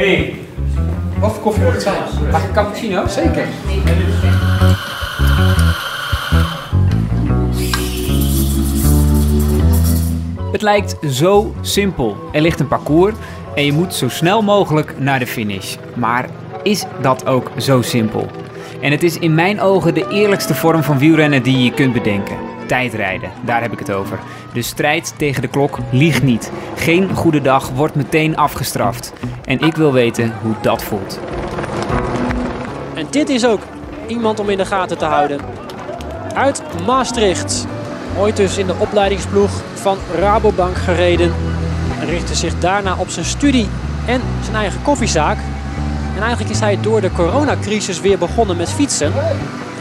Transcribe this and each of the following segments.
Hey. Wat voor koffie moet het zijn? Mag ik cappuccino? Zeker. Het lijkt zo simpel. Er ligt een parcours en je moet zo snel mogelijk naar de finish. Maar is dat ook zo simpel? En het is in mijn ogen de eerlijkste vorm van wielrennen die je kunt bedenken. Tijdrijden, daar heb ik het over. De strijd tegen de klok liegt niet. Geen goede dag wordt meteen afgestraft. En ik wil weten hoe dat voelt. En dit is ook iemand om in de gaten te houden. Uit Maastricht. Ooit dus in de opleidingsploeg van Rabobank gereden. En richtte zich daarna op zijn studie en zijn eigen koffiezaak. En eigenlijk is hij door de coronacrisis weer begonnen met fietsen.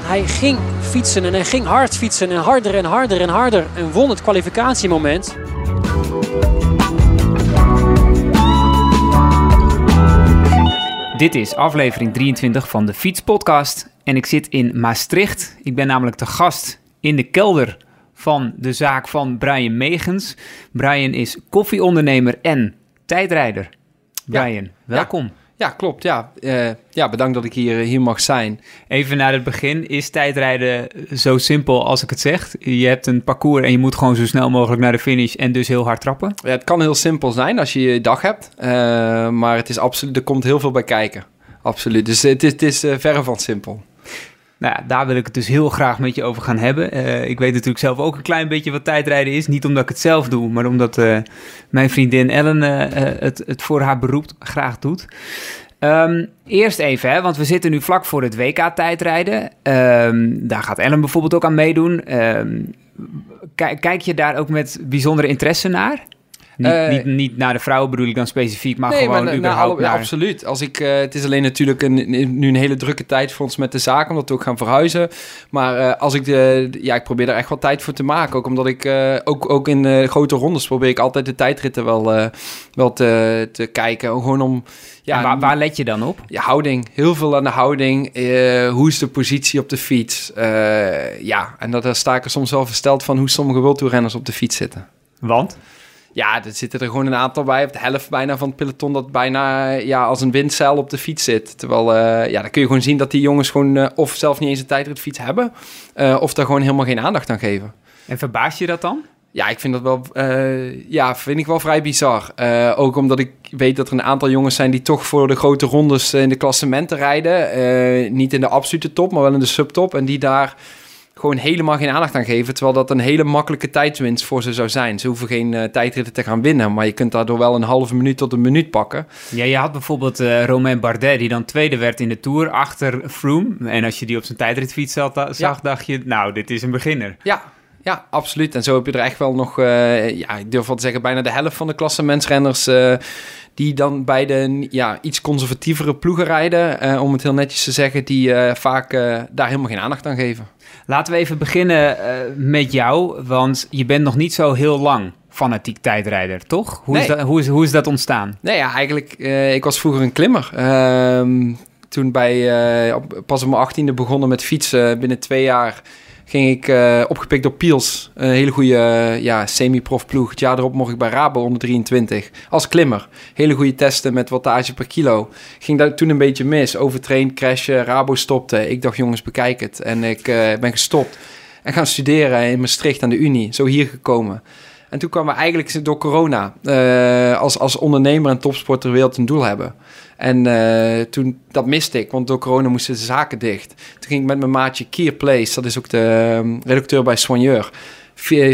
Hij ging fietsen en hij ging hard fietsen en harder en harder en harder. En won het kwalificatiemoment. Dit is aflevering 23 van de Fietspodcast en ik zit in Maastricht. Ik ben namelijk te gast in de kelder van de zaak van Brian Megens. Brian is koffieondernemer en tijdrijder. Brian, welkom. Ja, klopt. Ja. Eh, ja, bedankt dat ik hier, hier mag zijn. Even naar het begin. Is tijdrijden zo simpel als ik het zeg? Je hebt een parcours en je moet gewoon zo snel mogelijk naar de finish en dus heel hard trappen? Ja, het kan heel simpel zijn als je je dag hebt. Eh, maar het is absoluut, er komt heel veel bij kijken. Absoluut. Dus het is, het is eh, verre van simpel. Nou ja, daar wil ik het dus heel graag met je over gaan hebben. Uh, ik weet natuurlijk zelf ook een klein beetje wat tijdrijden is. Niet omdat ik het zelf doe, maar omdat uh, mijn vriendin Ellen uh, het, het voor haar beroep graag doet. Um, eerst even, hè, want we zitten nu vlak voor het WK tijdrijden. Um, daar gaat Ellen bijvoorbeeld ook aan meedoen. Um, kijk je daar ook met bijzondere interesse naar? Niet, uh, niet, niet, naar de vrouwen bedoel ik dan specifiek, maar nee, gewoon maar, überhaupt nou, naar... Ja, absoluut. Als ik, uh, het is alleen natuurlijk een, nu een hele drukke tijd voor ons met de zaak, omdat we ook gaan verhuizen. Maar uh, als ik de, ja, ik probeer er echt wel tijd voor te maken. Ook omdat ik, ook, ook in de grote rondes probeer ik altijd de tijdritten wel, wel te, te kijken. Gewoon om... Ja, waar, waar, let je dan op? Ja, houding. Heel veel aan de houding. hoe is de positie op de fiets? ja, en dat, daar sta ik er soms wel versteld van hoe sommige wildtoerrenners op de fiets zitten. Want? Ja, er zitten er gewoon een aantal bij, op de helft bijna van het peloton, dat bijna ja, als een windzeil op de fiets zit. Terwijl, uh, ja, dan kun je gewoon zien dat die jongens gewoon uh, of zelf niet eens een tijdritfiets hebben, uh, of daar gewoon helemaal geen aandacht aan geven. En verbaas je dat dan? Ja, ik vind dat wel, ja, vind ik wel vrij bizar. ook omdat ik weet dat er een aantal jongens zijn die toch voor de grote rondes in de klassementen rijden. niet in de absolute top, maar wel in de subtop. En die daar gewoon helemaal geen aandacht aan geven. Terwijl dat een hele makkelijke tijdswinst voor ze zou zijn. Ze hoeven geen uh, tijdritten te gaan winnen. Maar je kunt daardoor wel een halve minuut tot een minuut pakken. Ja, je had bijvoorbeeld uh, Romain Bardet, die dan tweede werd in de Tour achter Froome. En als je die op zijn tijdritfiets zag, zag ja. dacht je, nou, dit is een beginner. Ja, ja, absoluut. En zo heb je er echt wel nog, uh, ja, ik durf wel te zeggen, bijna de helft van de klassementsrenners... Uh, die dan bij de ja, iets conservatievere ploegen rijden, uh, om het heel netjes te zeggen, die vaak daar helemaal geen aandacht aan geven. Laten we even beginnen met jou, want je bent nog niet zo heel lang fanatiek tijdrijder, toch? Hoe, nee. is, dat, hoe, is, hoe is dat ontstaan? Nee, ja, eigenlijk, ik was vroeger een klimmer. Uh, toen bij, uh, pas op mijn achttiende begonnen met fietsen. Binnen twee jaar ging ik uh, opgepikt door Piels. Een hele goede uh, ja, semi-prof ploeg. Het jaar erop mocht ik bij Rabo onder 23. Als klimmer. Hele goede testen met wattage per kilo. Ging daar toen een beetje mis. Overtraind, crashen, Rabo stopte. Ik dacht, jongens, bekijk het. En ik uh, ben gestopt. En gaan studeren in Maastricht aan de Unie. Zo hier gekomen. En toen kwamen we eigenlijk door corona als, als ondernemer en topsporter wereld een doel hebben. En uh, toen, dat miste ik, want door corona moesten de zaken dicht. Toen ging ik met mijn maatje Kier Place, dat is ook de um, redacteur bij Soigneur,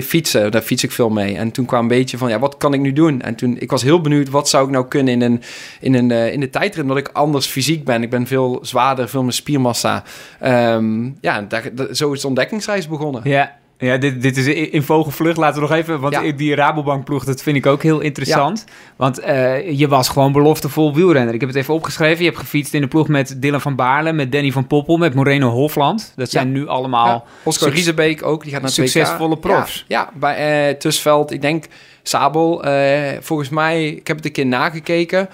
fietsen. Daar fiets ik veel mee. En toen kwam een beetje van, ja, wat kan ik nu doen? En toen, ik was heel benieuwd, wat zou ik nou kunnen in, een, in, een, uh, in de tijdrit, omdat ik anders fysiek ben. Ik ben veel zwaarder, veel meer spiermassa. Um, ja, daar, zo is de ontdekkingsreis begonnen. Ja. Ja, dit, dit is in vogelvlucht. Laten we nog even... Want ja. die Rabobankploeg, dat vind ik ook heel interessant. Ja. Want uh, je was gewoon beloftevol wielrenner. Ik heb het even opgeschreven. Je hebt gefietst in de ploeg met Dylan van Baarle... met Danny van Poppel, met Moreno Hofland. Dat zijn ja. nu allemaal... Oscar Riesebeek ook, die gaat naar Succesvolle profs. Ja, bij uh, Tusveld, ik denk Sabel. Uh, volgens mij, ik heb het een keer nagekeken...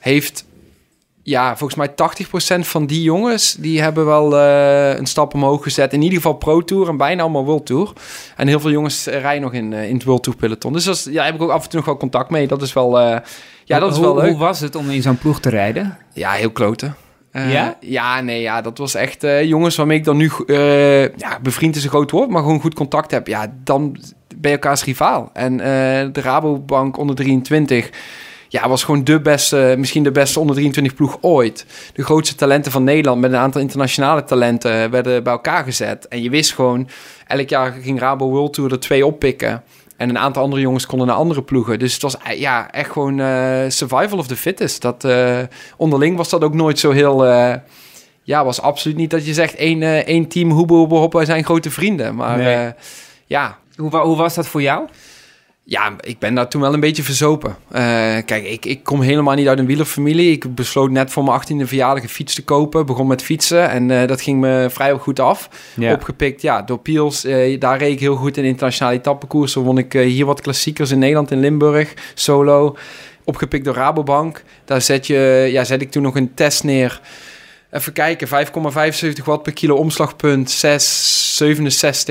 heeft ja, volgens mij 80% van die jongens... die hebben wel eh, een stap omhoog gezet. In ieder geval Pro Tour en bijna allemaal World Tour. En heel veel jongens rijden nog in, in het World Tour peloton. Dus dat is, ja, heb ik ook af en toe nog wel contact mee. Dat is wel, ja, dat is wel hoe, leuk. Hoe was het om in zo'n ploeg te rijden? Ja, heel kloten. Uh, ja? Ja, nee, ja, dat was echt uh, jongens waarmee ik dan nu, uh, ja, bevriend is een groot woord, maar gewoon goed contact heb. Ja, dan ben je elkaars rivaal. En de Rabobank onder 23, ja, was gewoon de beste, misschien de beste onder 23 ploeg ooit. De grootste talenten van Nederland met een aantal internationale talenten werden bij elkaar gezet. En je wist gewoon, elk jaar ging Rabo World Tour er twee oppikken. En een aantal andere jongens konden naar andere ploegen. Dus het was ja, echt gewoon uh, survival of the fittest. Dat, uh, onderling was dat ook nooit zo heel... Uh, ja, was absoluut niet dat je zegt één, één team, hoebe, hoebe, hop, wij zijn grote vrienden. Maar nee. ja... Hoe, hoe was dat voor jou? Ja, ik ben daar toen wel een beetje verzopen. Uh, kijk, ik, ik kom helemaal niet uit een wielerfamilie. Ik besloot net voor mijn 18e verjaardag een fiets te kopen. Begon met fietsen en uh, dat ging me vrij goed af. Ja. Opgepikt ja, door Piels. Uh, daar reed ik heel goed in internationale etappekoersen. Won ik hier wat klassiekers in Nederland, in Limburg, solo. Opgepikt door Rabobank. Daar zet, je, ja, zet ik toen nog een test neer. Even kijken, 5,75 watt per kilo omslagpunt,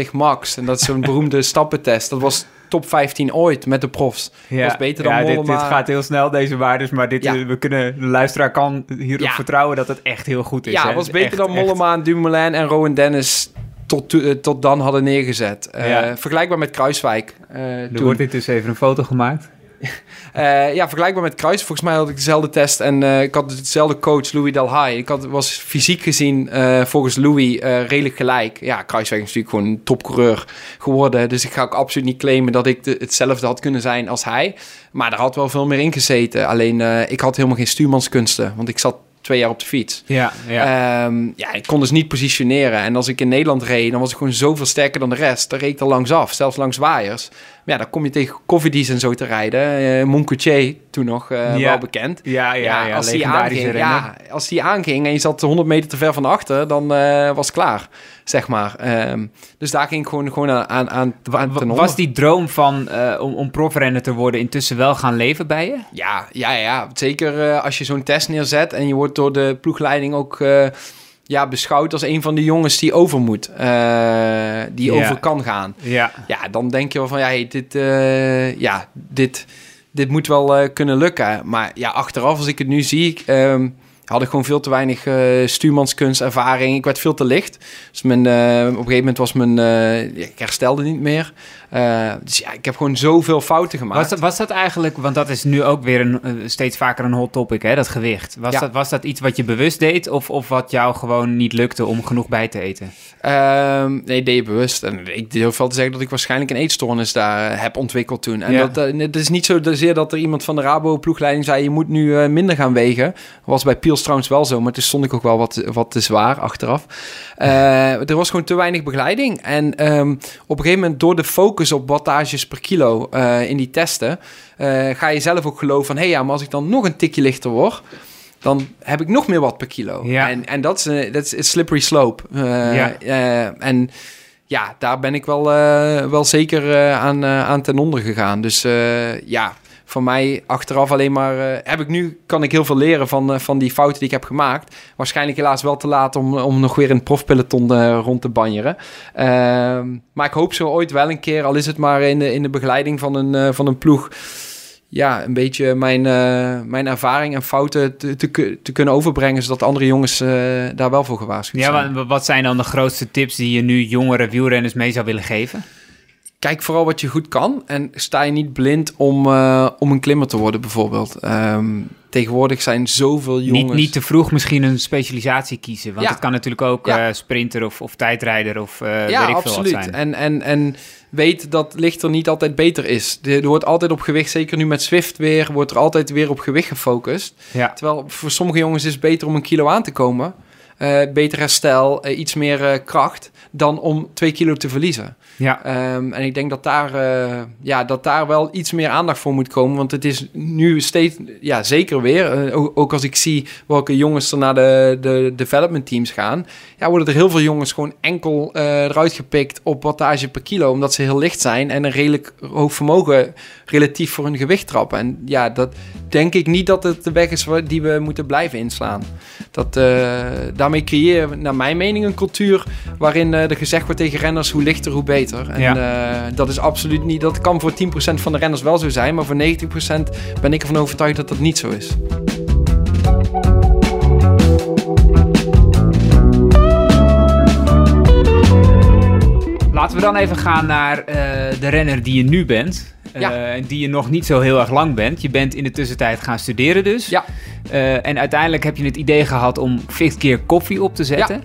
6,67 max. En dat is zo'n beroemde stappentest. Dat was top 15 ooit met de profs. Ja, was beter dan ja, Mollema. Dit, dit, gaat heel snel, deze waardes. Maar dit, Ja. we kunnen, de luisteraar kan hierop vertrouwen dat het echt heel goed is. Ja, het was beter Echt, dan. Mollema, Dumoulin en Rowan Dennis tot, to- eh, tot dan hadden neergezet. Eh. Vergelijkbaar met Kruiswijk. eh, Er toen. wordt dit dus even een foto gemaakt. Eh, ja, vergelijkbaar met Kruis. Volgens mij had ik dezelfde test en eh, ik had dezelfde coach, Louis Delhaye. Ik had, was fysiek gezien eh, volgens Louis redelijk gelijk. Ja, Kruiswijk is natuurlijk gewoon een topcoureur geworden. Dus ik ga ook absoluut niet claimen dat ik de- hetzelfde had kunnen zijn als hij. Maar er had wel veel meer in gezeten. Alleen ik had helemaal geen stuurmanskunsten, want ik zat twee jaar op de fiets. Ja, ja. Ehm, ja, ik kon dus niet positioneren. En als ik in Nederland reed, dan was ik gewoon zoveel sterker dan de rest. Dan reed ik er langs af, zelfs langs waaiers. Ja, dan kom je tegen Koffiedies en zo te rijden. Eh Moncoutier, toen nog eh, Ja. wel bekend. ja, ja, ja, als, die aanging, ja, als die aanging en je zat 100 meter te ver van achter, dan eh, was het klaar, zeg maar. Ehm, dus daar ging ik gewoon, gewoon aan, aan, aan, ten onder. Was die droom van, om, om profrenner te worden intussen wel gaan leven bij je? Ja, ja, ja. Zeker als je zo'n test neerzet en je wordt door de ploegleiding ook ja, beschouwd als een van de jongens die over moet. eh, die over kan gaan. Ja. Ja, dan denk je wel van, ja, hey, dit, eh, ja, dit, dit moet wel eh, kunnen lukken. Maar ja, achteraf, als ik het nu zie, ehm, had ik gewoon veel te weinig eh stuurmanskunst, ervaring. Ik werd veel te licht. Dus mijn, op een gegeven moment was mijn... ik herstelde niet meer. Eh, dus ja, ik heb gewoon zoveel fouten gemaakt. Was dat, was dat eigenlijk, want dat is nu ook weer een, eh, steeds vaker een hot topic, hè, dat gewicht. Was, Ja. dat, was dat iets wat je bewust deed of, of wat jou gewoon niet lukte om genoeg bij te eten? Ehm, nee, deed je bewust. En ik durf wel te zeggen dat ik waarschijnlijk een eetstoornis daar eh, heb ontwikkeld toen. En Ja. dat, het is niet zozeer dat er iemand van de Rabo-ploegleiding zei... je moet nu minder gaan wegen. was bij Piels trouwens wel zo, maar toen stond ik ook wel wat, wat te zwaar achteraf. Er was gewoon te weinig begeleiding. En ehm, op een gegeven moment door de focus op wattages per kilo eh, in die testen... eh, ga je zelf ook geloven van... hé hey, ja, maar als ik dan nog een tikje lichter word... dan heb ik nog meer watt per kilo. Ja. En, en dat is een dat is slippery slope. Eh, Ja. eh, en ja, daar ben ik wel, eh, wel zeker eh, aan, eh, aan ten onder gegaan. Dus eh, ja, voor mij achteraf alleen maar... eh, heb ik nu, kan ik heel veel leren van, eh, van die fouten die ik heb gemaakt. Waarschijnlijk helaas wel te laat om, om nog weer in het profpeloton eh, rond te banjeren. Ehm, maar ik hoop zo ooit wel een keer, al is het maar in de, in de begeleiding van een, van een ploeg... Ja, een beetje mijn, mijn ervaring en fouten te, te, ku- te kunnen overbrengen... zodat andere jongens daar wel voor gewaarschuwd Ja, zijn. wa- wat zijn dan de grootste tips die je nu jongere wielrenners mee zou willen geven? Kijk vooral wat je goed kan en sta je niet blind om, eh, om een klimmer te worden bijvoorbeeld. Ehm, tegenwoordig zijn zoveel jongens... Niet, niet te vroeg misschien een specialisatie kiezen, want Ja. het kan natuurlijk ook Ja. eh, sprinter of, of tijdrijder of eh ja, weet ik veel wat absoluut. zijn. En, en, en weet dat lichter niet altijd beter is. Er wordt altijd op gewicht, zeker nu met Swift weer, wordt er altijd weer op gewicht gefocust. Terwijl voor sommige jongens is het beter om een kilo aan te komen. Eh, beter herstel, iets meer kracht, dan om twee kilo te verliezen. Ja. Ehm, en ik denk dat daar, eh, ja, dat daar wel iets meer aandacht voor moet komen. Want het is nu steeds, ja, zeker weer. eh, ook, als ik zie welke jongens er naar de, de development teams gaan. Ja, worden er heel veel jongens gewoon enkel eh, eruit gepikt op wattage per kilo. Omdat ze heel licht zijn en een redelijk hoog vermogen relatief voor hun gewicht trappen. En ja, dat, denk ik niet dat het de weg is die we moeten blijven inslaan. Dat, eh, daarmee creëer je, naar mijn mening, een cultuur waarin eh, er gezegd wordt tegen renners hoe lichter, hoe beter. En Ja. eh, dat is absoluut niet, dat kan voor 10% van de renners wel zo zijn, maar voor 90% ben ik ervan overtuigd dat dat niet zo is. Laten we dan even gaan naar de renner die je nu bent. Eh, Ja. En die je nog niet zo heel erg lang bent. Je bent in de tussentijd gaan studeren dus. Ja. Eh, en uiteindelijk heb je het idee gehad om fixed gear koffie op te zetten.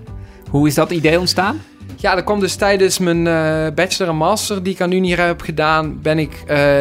Hoe is dat idee ontstaan? Ja, dat kwam dus tijdens mijn eh, bachelor en master die ik aan Unie heb gedaan. Ben ik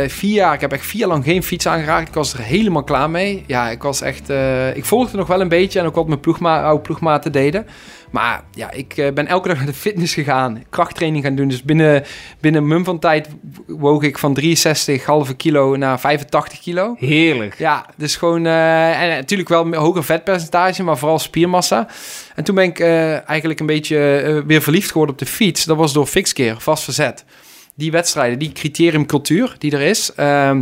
vier jaar, ik heb echt vier jaar lang geen fiets aangeraakt. Ik was er helemaal klaar mee. Ja, ik was echt, eh, ik volgde nog wel een beetje en ook wat mijn ploegma oude ploegmaten deden. Maar ja, ik eh, ben elke dag naar de fitness gegaan, krachttraining gaan doen. Dus binnen, binnen een mum van tijd woog ik van 63 halve kilo naar 85 kilo. Heerlijk. Ja, dus gewoon... eh, en natuurlijk wel een hoger vetpercentage, maar vooral spiermassa. En toen ben ik eh, eigenlijk een beetje weer verliefd geworden op de fiets. Dat was door fixkeer, vast verzet. Die wedstrijden, die criteriumcultuur die er is. Ehm,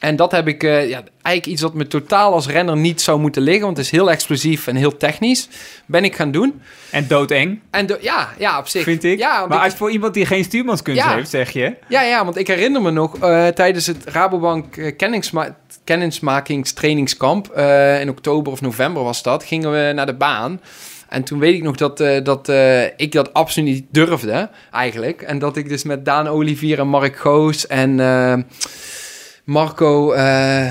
en dat heb ik eh, ja, eigenlijk iets wat me totaal als renner niet zou moeten liggen. Want het is heel explosief en heel technisch. Ben ik gaan doen. En doodeng, En ja, ja, op zich. vind ik. Ja, maar ik- als voor iemand die geen stuurmanskunst Ja. heeft, zeg je. Ja, ja, want ik herinner me nog eh, tijdens het Rabobank eh, kennisma kennismakingstrainingskamp in oktober of november was dat, gingen we naar de baan. En toen weet ik nog dat, dat ik dat absoluut niet durfde, eigenlijk. En dat ik dus met Daan Olivier en Mark Goos en Marco... eh,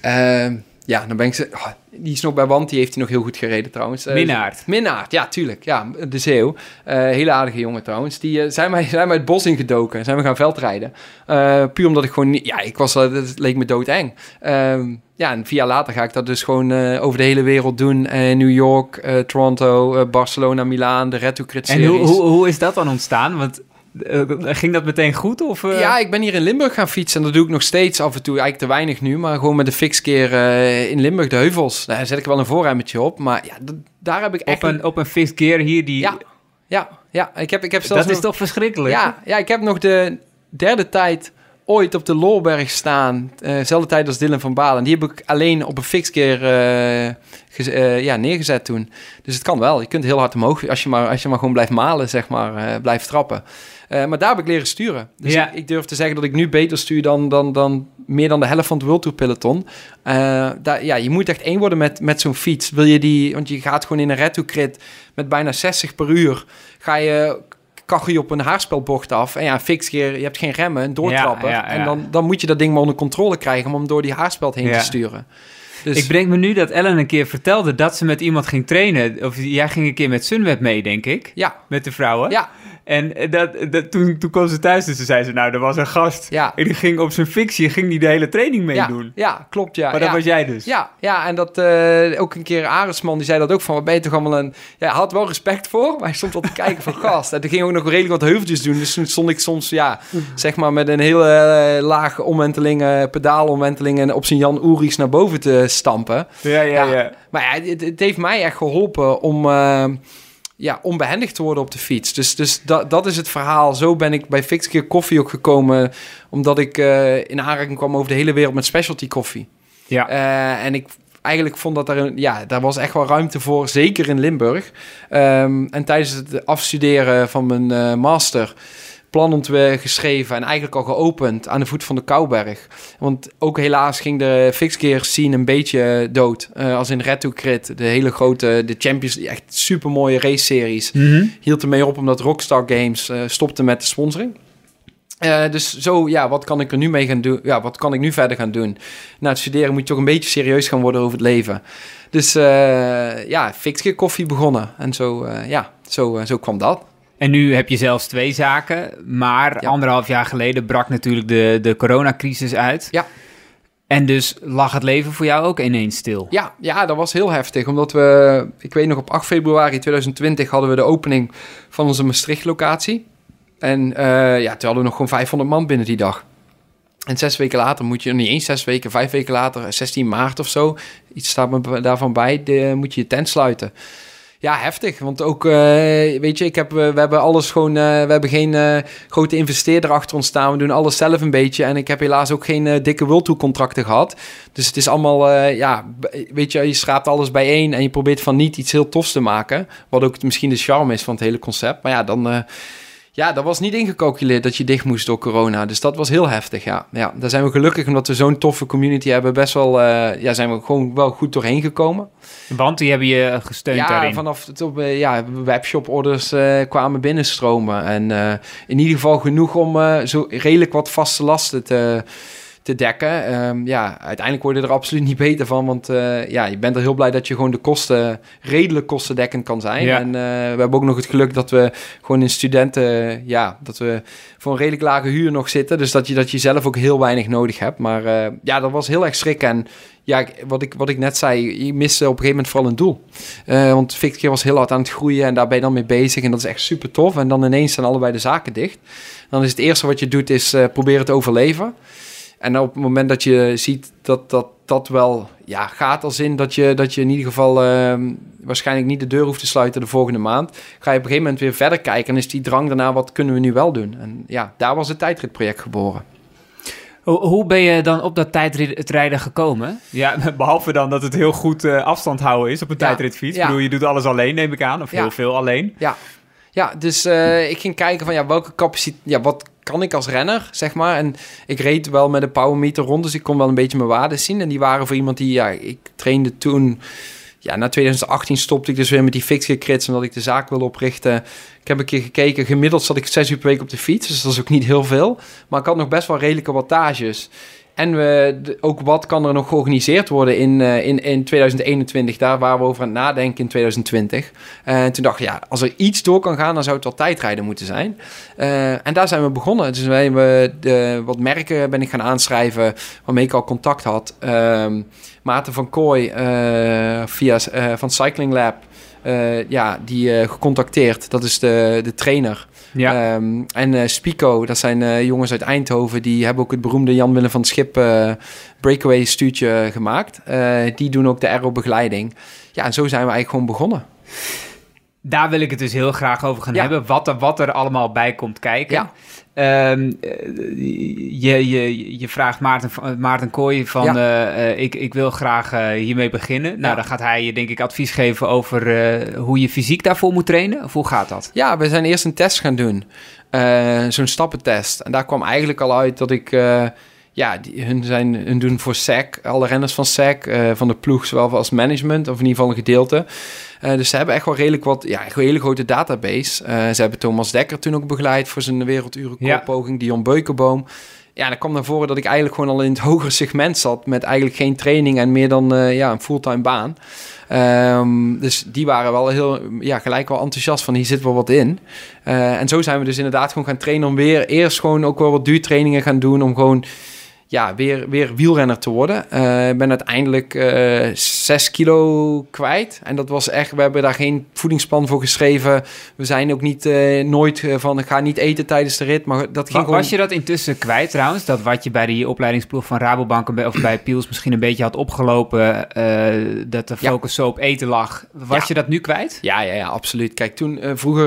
eh, ja, dan ben ik ze... oh, die is nog bij Wand, die heeft hij nog heel goed gereden trouwens. Eh, Minnaert. Minnaert, ja, tuurlijk. Ja, de Zeeuw. Eh, hele aardige jongen trouwens. Die eh, zijn, mij, zijn mij het bos ingedoken. Zijn we gaan veldrijden. Eh, puur omdat ik gewoon. Ja, ik was... eh, Het leek me doodeng. Ehm ja, en vier jaar later ga ik dat dus gewoon eh, over de hele wereld doen. Eh, New York, eh, Toronto, eh, Barcelona, Milaan, de Red to Crit En hoe, hoe, hoe is dat dan ontstaan? Want eh, ging dat meteen goed? Of, eh? Ja, ik ben hier in Limburg gaan fietsen. En dat doe ik nog steeds af en toe. Eigenlijk te weinig nu. Maar gewoon met de fixkeer eh in Limburg, de heuvels. Daar zet ik wel een voorruimetje op. Maar ja, daar heb ik echt... op, een, op een fixed gear hier die... Ja, ja, ja. Ik heb, ik heb zelfs dat is toch verschrikkelijk? Ja, ja, ik heb nog de derde tijd ooit op de Loorberg staan. eh zelfde tijd als Dylan van Balen. Die heb ik alleen op een fixkeer eh, eh, ja, neergezet toen. Dus het kan wel. Je kunt heel hard omhoog als je maar, als je maar gewoon blijft malen, zeg maar. eh, blijft trappen. Eh, maar daar heb ik leren sturen. Dus Ja. ik, ik durf te zeggen dat ik nu beter stuur dan, dan, dan meer dan de helft van het World Tour peloton. Eh, daar, ja, je moet echt één worden met, met zo'n fiets. Wil je die, want je gaat gewoon in een red to crit met bijna 60 per uur. Ga je kachel je op een haarspelbocht af. En ja, fix je, hebt geen remmen, een doortrapper. Ja, ja, ja. En dan, dan moet je dat ding maar onder controle krijgen om hem door die haarspeld heen te sturen. Dus Ik breng me nu dat Ellen een keer vertelde dat ze met iemand ging trainen. Of jij ging een keer met Sunweb mee, denk ik. ja, Met de vrouwen. ja, En eh, dat, dat, toen, toen kwam ze thuis en ze zei ze, nou, er was een gast. ja. En die ging op zijn fictie, ging die de hele training Ja, meedoen. ja, klopt, ja. maar dat ja. was jij dus. Ja, ja, en dat eh, ook een keer Arendsman, die zei dat ook van, wat ben je toch allemaal een... Ja, hij had wel respect voor, maar hij stond wel te kijken van gast. En toen ging ook nog redelijk wat heuveltjes doen, dus toen stond ik soms, ja, zeg maar met een hele eh, lage omwenteling, eh pedaalomwenteling en op zijn Jan Oeris naar boven te stampen. ja, ja. Ja. ja. Maar ja, het, het heeft mij echt geholpen om... ja, onbehendig te worden op de fiets. Dus, dus dat, dat is het verhaal. Zo ben ik bij Fixkeer Koffie ook gekomen... omdat ik eh, in aanraking kwam over de hele wereld met specialty koffie. Ja. Eh, en ik eigenlijk vond dat er een, ja, daar was echt wel ruimte voor, zeker in Limburg. Ehm, en tijdens het afstuderen van mijn eh, master plan geschreven en eigenlijk al geopend aan de voet van de Kouberg. Want ook helaas ging de fixgear scene een beetje dood. Eh, als in Red to Crit, de hele grote, de Champions, echt super mooie race series Mhm. hield ermee op omdat Rockstar Games eh, stopte met de sponsoring. Eh, dus zo, ja, wat kan ik er nu mee gaan doen? Ja, wat kan ik nu verder gaan doen? Na het studeren moet je toch een beetje serieus gaan worden over het leven. Dus ja, fixkeer koffie begonnen. En zo, ja, zo, zo kwam dat. En nu heb je zelfs twee zaken. Maar Ja. anderhalf jaar geleden brak natuurlijk de, de coronacrisis uit. Ja. En dus lag het leven voor jou ook ineens stil. Ja, ja, dat was heel heftig. Omdat we, ik weet nog, op 8 februari 2020 hadden we de opening van onze Maastricht-locatie. En eh, ja, toen hadden we nog gewoon 500 man binnen die dag. En zes weken later moet je, niet eens zes weken, vijf weken later, 16 maart of zo, iets staat me daarvan bij, de, moet je je tent sluiten. Ja, heftig. Want ook, uh, weet je, ik heb, we hebben alles gewoon, uh, we hebben geen uh, grote investeerder achter ons staan. We doen alles zelf een beetje. En ik heb helaas ook geen dikke World contracten gehad. Dus het is allemaal, ja, weet je, je schraapt alles bijeen en je probeert van niet iets heel tofs te maken. Wat ook misschien de charme is van het hele concept. Maar ja, dan ja, dat was niet ingecalculeerd dat je dicht moest door corona. Dus dat was heel heftig, ja. ja daar zijn we gelukkig, omdat we zo'n toffe community hebben, best wel, uh, ja, zijn we gewoon wel goed doorheen gekomen. Want die hebben je gesteund ja, daarin? vanaf het op, uh, ja, webshop-orders uh, kwamen binnenstromen. En in ieder geval genoeg om zo redelijk wat vaste lasten te te dekken. Um, ja, uiteindelijk word je er absoluut niet beter van, want uh, ja, je bent er heel blij dat je gewoon de kosten redelijk kostendekkend kan zijn. Ja. En uh, we hebben ook nog het geluk dat we gewoon in studenten, ja, dat we voor een redelijk lage huur nog zitten. Dus dat je, dat je zelf ook heel weinig nodig hebt. Maar uh, ja, dat was heel erg schrik. En ja, wat ik, wat ik net zei, je miste op een gegeven moment vooral een doel. Uh, want Victor was heel hard aan het groeien en daar ben je dan mee bezig. En dat is echt super tof. En dan ineens zijn allebei de zaken dicht. Dan is het eerste wat je doet, is uh, proberen te overleven. En op het moment dat je ziet dat dat, dat wel ja, gaat als in dat je, dat je in ieder geval uh, waarschijnlijk niet de deur hoeft te sluiten de volgende maand, ga je op een gegeven moment weer verder kijken en is die drang daarna, wat kunnen we nu wel doen? En ja, daar was het tijdritproject geboren. Hoe ben je dan op dat tijdritrijden gekomen? Ja, behalve dan dat het heel goed uh, afstand houden is op een ja, tijdritfiets. Ja. Ik bedoel, je doet alles alleen, neem ik aan, of heel veel alleen. Ja, ja dus uh, ik ging kijken van ja, welke capaciteit, ja, wat kan ik als renner, zeg maar. En ik reed wel met een powermeter rond, dus ik kon wel een beetje mijn waarden zien. En die waren voor iemand die, ja, ik trainde toen... Ja, na 2018 stopte ik dus weer met die fixgekrits omdat ik de zaak wil oprichten. Ik heb een keer gekeken, gemiddeld zat ik zes uur per week op de fiets, dus dat is ook niet heel veel. Maar ik had nog best wel redelijke wattages. En we, ook wat kan er nog georganiseerd worden in, uh, in, in 2021, daar waar we over aan het nadenken in 2020. Uh, en toen dacht ik, ja, als er iets door kan gaan, dan zou het wel tijdrijden moeten zijn. Uh, en daar zijn we begonnen. Dus wij hebben de, wat merken ben ik gaan aanschrijven, waarmee ik al contact had. Ehm, Maarten van Kooi via, van Cycling Lab. ja, die gecontacteerd. Dat is de, de trainer. Ja. Um, en uh, Spico, dat zijn uh, jongens uit Eindhoven, die hebben ook het beroemde Jan Willem van Schip uh, breakaway stuurtje gemaakt. die doen ook de aero-begeleiding. Ja, en zo zijn we eigenlijk gewoon begonnen. Daar wil ik het dus heel graag over gaan hebben. Wat er, wat er allemaal bij komt kijken. Ja. Um, je, je, je vraagt Maarten, Maarten Kooi van... Ja. Uh, ik, ik wil graag uh, hiermee beginnen. Nou, dan gaat hij je denk ik advies geven over hoe je fysiek daarvoor moet trainen. Of hoe gaat dat? Ja, we zijn eerst een test gaan doen. Zo'n stappentest. En daar kwam eigenlijk al uit dat ik ja, die, hun, zijn, hun doen voor SEC, alle renners van SEC, uh, van de ploeg, zowel als management, of in ieder geval een gedeelte. Uh, dus ze hebben echt wel redelijk wat, ja, een hele grote database. Uh, ze hebben Thomas Dekker toen ook begeleid voor zijn wereldurenkoolpoging, ja. Dion Beukenboom. Ja, dan kwam naar voren dat ik eigenlijk gewoon al in het hogere segment zat, met eigenlijk geen training en meer dan ja, een fulltime baan. Um, dus die waren wel heel, ja, gelijk wel enthousiast van hier zit wel wat in. en zo zijn we dus inderdaad gewoon gaan trainen om weer eerst gewoon ook wel wat duurtrainingen gaan doen, om gewoon ja, weer, weer wielrenner te worden. Uh, ik ben uiteindelijk eh, 6 kilo kwijt. En dat was echt, we hebben daar geen voedingsplan voor geschreven. We zijn ook niet uh, nooit van, ik ga niet eten tijdens de rit. Maar dat ging was gewoon... Was je dat intussen kwijt trouwens? Dat wat je bij die opleidingsploeg van Rabobank of bij Piels misschien een beetje had opgelopen, dat de focus ja. zo op eten lag. Was ja. je dat nu kwijt? Ja, ja, ja, absoluut. Kijk, toen vroeger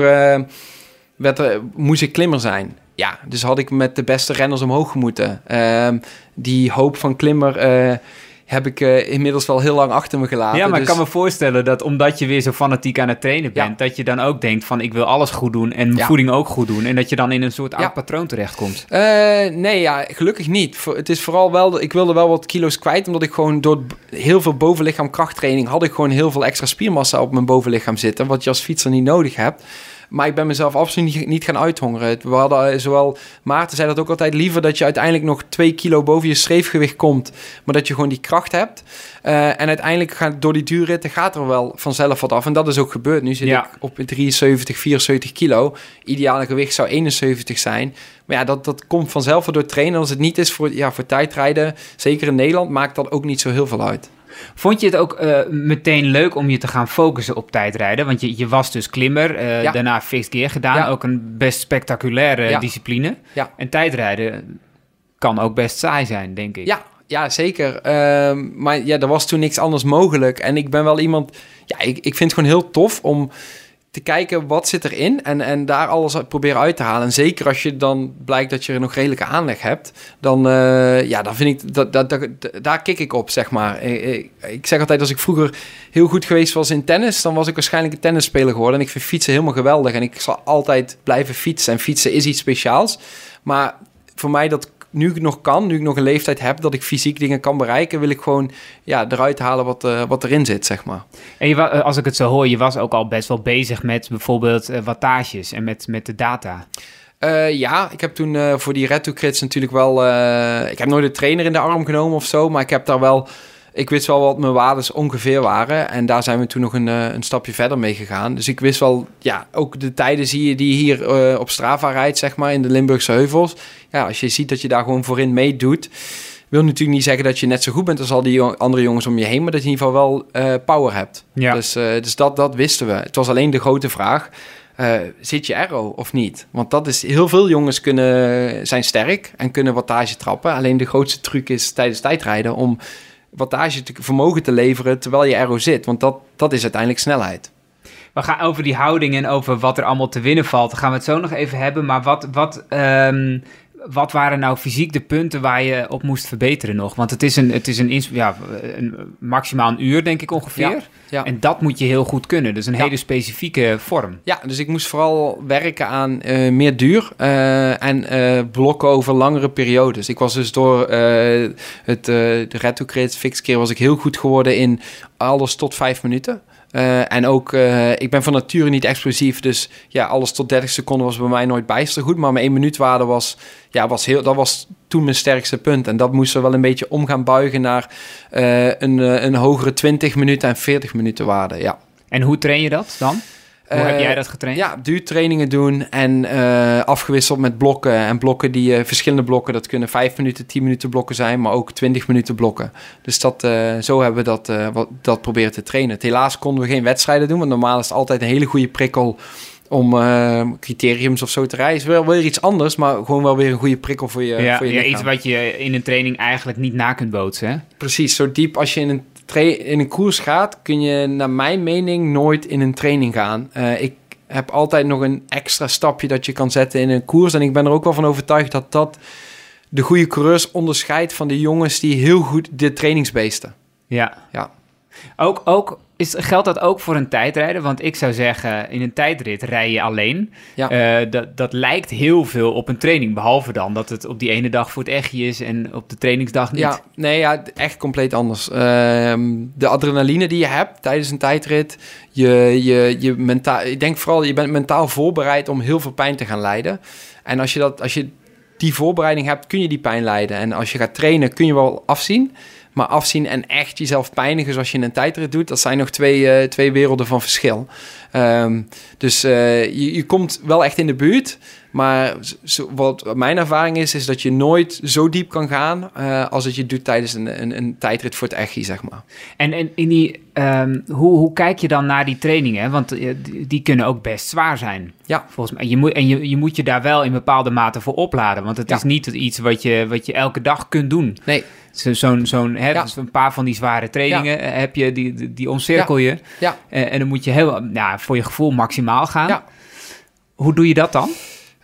werd er, moest ik klimmer zijn ja, dus had ik met de beste renners omhoog moeten. Uh, die hoop van klimmer uh, heb ik uh, inmiddels wel heel lang achter me gelaten. Ja, maar dus... ik kan me voorstellen dat omdat je weer zo fanatiek aan het trainen bent... Ja. dat je dan ook denkt van ik wil alles goed doen en mijn ja. voeding ook goed doen... en dat je dan in een soort oud patroon terechtkomt. Uh, nee, ja, gelukkig niet. Het is vooral wel, ik wilde wel wat kilo's kwijt... omdat ik gewoon door heel veel bovenlichaam krachttraining... had ik gewoon heel veel extra spiermassa op mijn bovenlichaam zitten... wat je als fietser niet nodig hebt... Maar ik ben mezelf absoluut niet, niet gaan uithongeren. We hadden eh, zowel Maarten zei dat ook altijd liever dat je uiteindelijk nog twee kilo boven je streefgewicht komt, maar dat je gewoon die kracht hebt. Uh, en uiteindelijk gaat door die duurritten gaat er wel vanzelf wat af. En dat is ook gebeurd. Nu zit ja. ik op 73, 74 kilo. Ideale gewicht zou 71 zijn. Maar ja, dat, dat komt vanzelf door trainen. Als het niet is voor, ja, voor tijdrijden, zeker in Nederland, maakt dat ook niet zo heel veel uit. Vond je het ook uh, meteen leuk om je te gaan focussen op tijdrijden? Want je, je was dus klimmer, uh, ja. daarna fixed gear gedaan. Ja. Ook een best spectaculaire ja. discipline. En tijdrijden kan ook best saai zijn, denk ik. Ja, ja zeker. Ehm, maar ja, er was toen niks anders mogelijk. En ik ben wel iemand... Ja, ik, ik vind het gewoon heel tof om te kijken wat zit erin en, en daar alles proberen uit te halen. En zeker als je dan blijkt dat je nog redelijke aanleg hebt, dan, uh, ja, dan vind ik dat, dat, dat, daar kik ik op, zeg maar. Ik, ik, zeg altijd, als ik vroeger heel goed geweest was in tennis, dan was ik waarschijnlijk een tennisspeler geworden. En ik vind fietsen helemaal geweldig en ik zal altijd blijven fietsen. En fietsen is iets speciaals. Maar voor mij dat nu ik nog kan, nu ik nog een leeftijd heb dat ik fysiek dingen kan bereiken, wil ik gewoon ja, eruit halen wat, uh, wat erin zit, zeg maar. En je, eh, als ik het zo hoor, je was ook al best wel bezig met bijvoorbeeld uh, wattages en met, met de data. Uh, ja, ik heb toen voor die Red to Crits natuurlijk wel... Ik heb nooit een trainer in de arm genomen of zo, maar ik heb daar wel ik wist wel wat mijn waardes ongeveer waren. En daar zijn we toen nog een, eh, een stapje verder mee gegaan. Dus ik wist wel, ja, ook de tijden zie je die hier uh, op Strava rijdt, zeg maar, in de Limburgse heuvels. Ja, als je ziet dat je daar gewoon voorin meedoet, wil natuurlijk niet zeggen dat je net zo goed bent als al die andere jongens om je heen, maar dat je in ieder geval wel uh, power hebt. Ja. Dus, dus dat, dat wisten we. Het was alleen de grote vraag. Uh, zit je aero of niet? Want dat is heel veel jongens kunnen zijn sterk en kunnen wattage trappen. Alleen de grootste truc is tijdens tijdrijden om wattage te, vermogen te leveren terwijl je aero zit. Want dat, dat is uiteindelijk snelheid. We gaan over die houding en over wat er allemaal te winnen valt. gaan we het zo nog even hebben. Maar wat, wat um, wat waren nou fysiek de punten waar je op moest verbeteren nog? Want het is een, het is een, ja, een maximaal een uur, denk ik ongeveer. Ja, En dat moet je heel goed kunnen. Dus een hele specifieke vorm. Ja, dus ik moest vooral werken aan uh, meer duur uh, en uh, blokken over langere periodes. Ik was dus door het de fix keer was ik heel goed geworden in alles tot vijf minuten. Uh, en ook, uh, ik ben van nature niet explosief. Dus ja, alles tot 30 seconden was bij mij nooit bijster goed. Maar mijn 1 minuut waarde was, ja, was heel, dat was toen mijn sterkste punt. En dat moesten we wel een beetje om gaan buigen naar uh, een, een hogere 20 minuten en 40 minuten waarde. Ja. En hoe train je dat dan? Hoe heb jij dat getraind? Ja, duurtrainingen doen en uh, afgewisseld met blokken. En blokken die uh, verschillende blokken, dat kunnen 5 minuten, 10 minuten blokken zijn, maar ook 20 minuten blokken. Dus dat, zo hebben we dat, wat, dat proberen te trainen. Helaas konden we geen wedstrijden doen, want normaal is het altijd een hele goede prikkel om criteriums of zo te rijden. Is wel weer iets anders, maar gewoon wel weer een goede prikkel voor je, ja, voor je ja, iets wat je in een training eigenlijk niet na kunt bootsen. Hè? Precies, zo diep als je in een in een koers gaat, kun je naar mijn mening nooit in een training gaan. Uh, ik heb altijd nog een extra stapje dat je kan zetten in een koers. En ik ben er ook wel van overtuigd dat dat de goede coureurs onderscheidt van de jongens die heel goed de trainingsbeesten. Ja. ja. Ook, ook is, geldt dat ook voor een tijdrijder? Want ik zou zeggen, in een tijdrit rij je alleen. Ja. Uh, dat, dat lijkt heel veel op een training. Behalve dan dat het op die ene dag voor het echtje is en op de trainingsdag niet. Ja, nee, ja, echt compleet anders. Uh, de adrenaline die je hebt tijdens een tijdrit. Je, je, je mentaal, ik denk vooral, je bent mentaal voorbereid om heel veel pijn te gaan lijden. En als je, dat, als je die voorbereiding hebt, kun je die pijn lijden. En als je gaat trainen, kun je wel afzien. Maar afzien en echt jezelf pijnigen zoals je in een tijdrit doet, dat zijn nog twee, uh, twee werelden van verschil. Um, dus uh, je, je komt wel echt in de buurt. Maar zo, wat mijn ervaring is, is dat je nooit zo diep kan gaan uh, als het je doet tijdens een, een, een tijdrit voor het echi, zeg maar. En, en in die, um, hoe, hoe kijk je dan naar die trainingen? Want die, die, kunnen ook best zwaar zijn. Ja. Volgens mij. Je moet, en je, je moet je daar wel in bepaalde mate voor opladen. Want het ja. is niet iets wat je, wat je elke dag kunt doen. Nee. Zo'n, zo'n, hè, ja. dus een paar van die zware trainingen ja. heb je, die, die, die omcirkel je. Ja. En, en, dan moet je heel, nou, voor je gevoel maximaal gaan. Ja. Hoe doe je dat dan?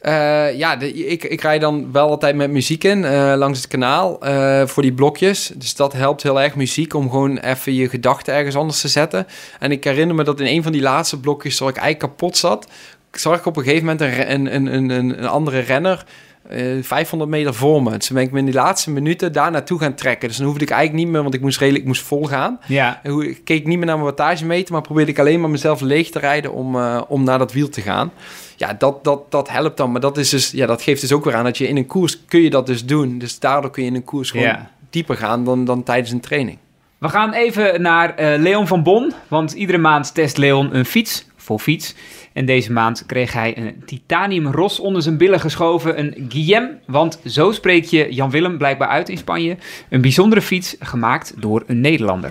Uh, ja, de, ik, ik rij dan wel altijd met muziek in uh, langs het kanaal uh, voor die blokjes. Dus dat helpt heel erg muziek om gewoon even je gedachten ergens anders te zetten. En ik herinner me dat in een van die laatste blokjes, waar ik eigenlijk kapot zat, zag ik op een gegeven moment een, een, een, een, andere renner uh, eh, 500 meter voor me. Dus ben ik me in die laatste minuten daar naartoe gaan trekken. Dus dan hoefde ik eigenlijk niet meer, want ik moest redelijk moest vol gaan. Ja. Ik keek niet meer naar mijn wattagemeter, maar probeerde ik alleen maar mezelf leeg te rijden om, om naar dat wiel te gaan. Ja, dat, dat, dat helpt dan. Maar dat, is dus, ja, dat geeft dus ook weer aan dat je in een koers kun je dat dus doen. Dus daardoor kun je in een koers gewoon ja. dieper gaan dan, dan tijdens een training. We gaan even naar uh, Leon van Bon, want iedere maand test Leon een fiets, vol fiets. En deze maand kreeg hij een titanium ros onder zijn billen geschoven. Een Guillem, want zo spreek je Jan Willem blijkbaar uit in Spanje. Een bijzondere fiets gemaakt door een Nederlander.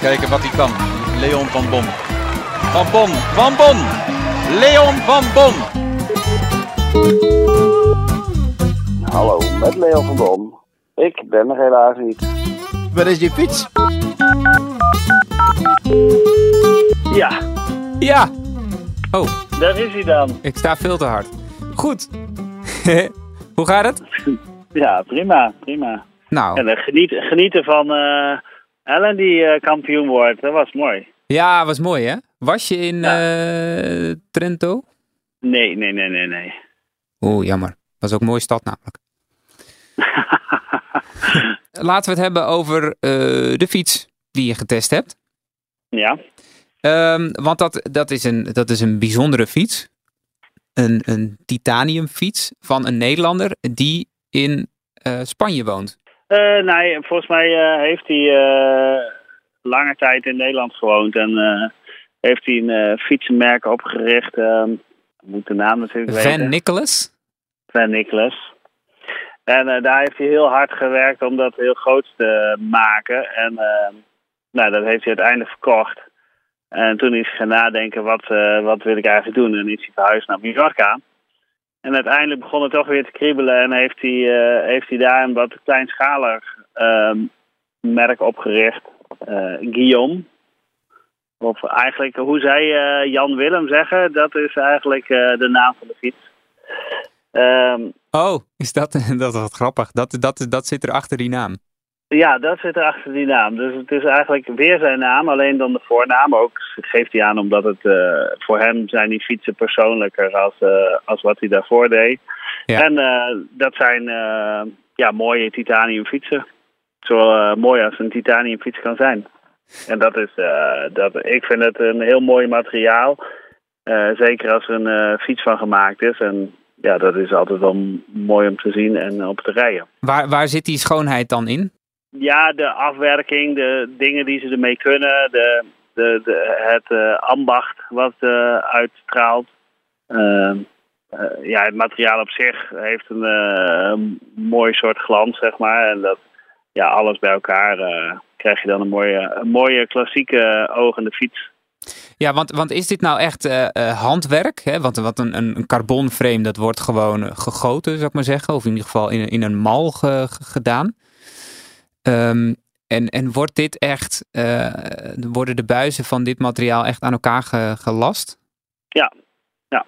Kijken wat hij kan. Leon van Bon. Van Bon, van Bon. Leon van Bon. Hallo, met Leo van Dom. Ik ben er helaas niet. Waar is je fiets? Ja, Ja! Oh, daar is hij dan. ik sta veel te hard. Goed. Hoe gaat het? Ja, prima, prima. Nou, En eh, genieten, genieten van eh, Ellen die eh, kampioen wordt, dat was mooi. ja, was mooi hè? Was je in Ja. eh, Trento? Nee, nee, nee, nee, nee. Oeh, jammer. Was ook een mooie stad namelijk. Laten we het hebben over eh, de fiets die je getest hebt. ja, Ehm, want dat, dat, is een, dat is een bijzondere fiets. Een, een titaniumfiets van een Nederlander die in eh, Spanje woont. Nee, volgens mij heeft hij lange tijd in Nederland gewoond en eh, heeft hij een eh, fietsenmerk opgericht. ehm, moet de naam natuurlijk weten. Van Nicholas. Van Nicholas. En eh, daar heeft hij heel hard gewerkt om dat heel groot te maken. En eh, nou, dat heeft hij uiteindelijk verkocht. En toen is hij gaan nadenken, wat, eh, wat wil ik eigenlijk doen? En is hij verhuisd naar Mallorca. En uiteindelijk begon het toch weer te kriebelen en heeft hij, heeft hij daar een wat kleinschalig ehm, merk opgericht. eh, Guillaume. Of eigenlijk, hoe zij eh, Jan Willem zeggen, dat is eigenlijk eh, de naam van de fiets. Ehm, Oh, is dat, dat is wat grappig. Dat, dat, dat zit er achter die naam. ja, dat zit er achter die naam. Dus het is eigenlijk weer zijn naam, alleen dan de voornaam. Ook geeft hij aan omdat het eh, voor hem zijn die fietsen persoonlijker als, als wat hij daarvoor deed. Ja. En dat zijn ja, mooie titanium fietsen. Zo mooi als een titanium fiets kan zijn. En dat is, eh, dat, ik vind het een heel mooi materiaal. Eh, zeker als er een eh, fiets van gemaakt is. En ja, dat is altijd wel mooi om te zien en op te rijden. Waar, waar zit die schoonheid dan in? Ja, de afwerking, de dingen die ze ermee kunnen, de, de, de, het ambacht wat uitstraalt. Ehm, eh, ja, het materiaal op zich heeft een, een mooi soort glans, zeg maar. En dat, ja, alles bij elkaar eh, krijg je dan een mooie, een mooie klassieke ogende fiets. Ja, want, want is dit nou echt eh, eh, handwerk? Hè? Want, want een, een, carbonframe, dat wordt gewoon eh, gegoten, zou ik maar zeggen. Of in ieder geval in, in een mal ge- ge- gedaan. Ehm, en, en wordt dit echt, eh, worden de buizen van dit materiaal echt aan elkaar ge- gelast? Ja, ja.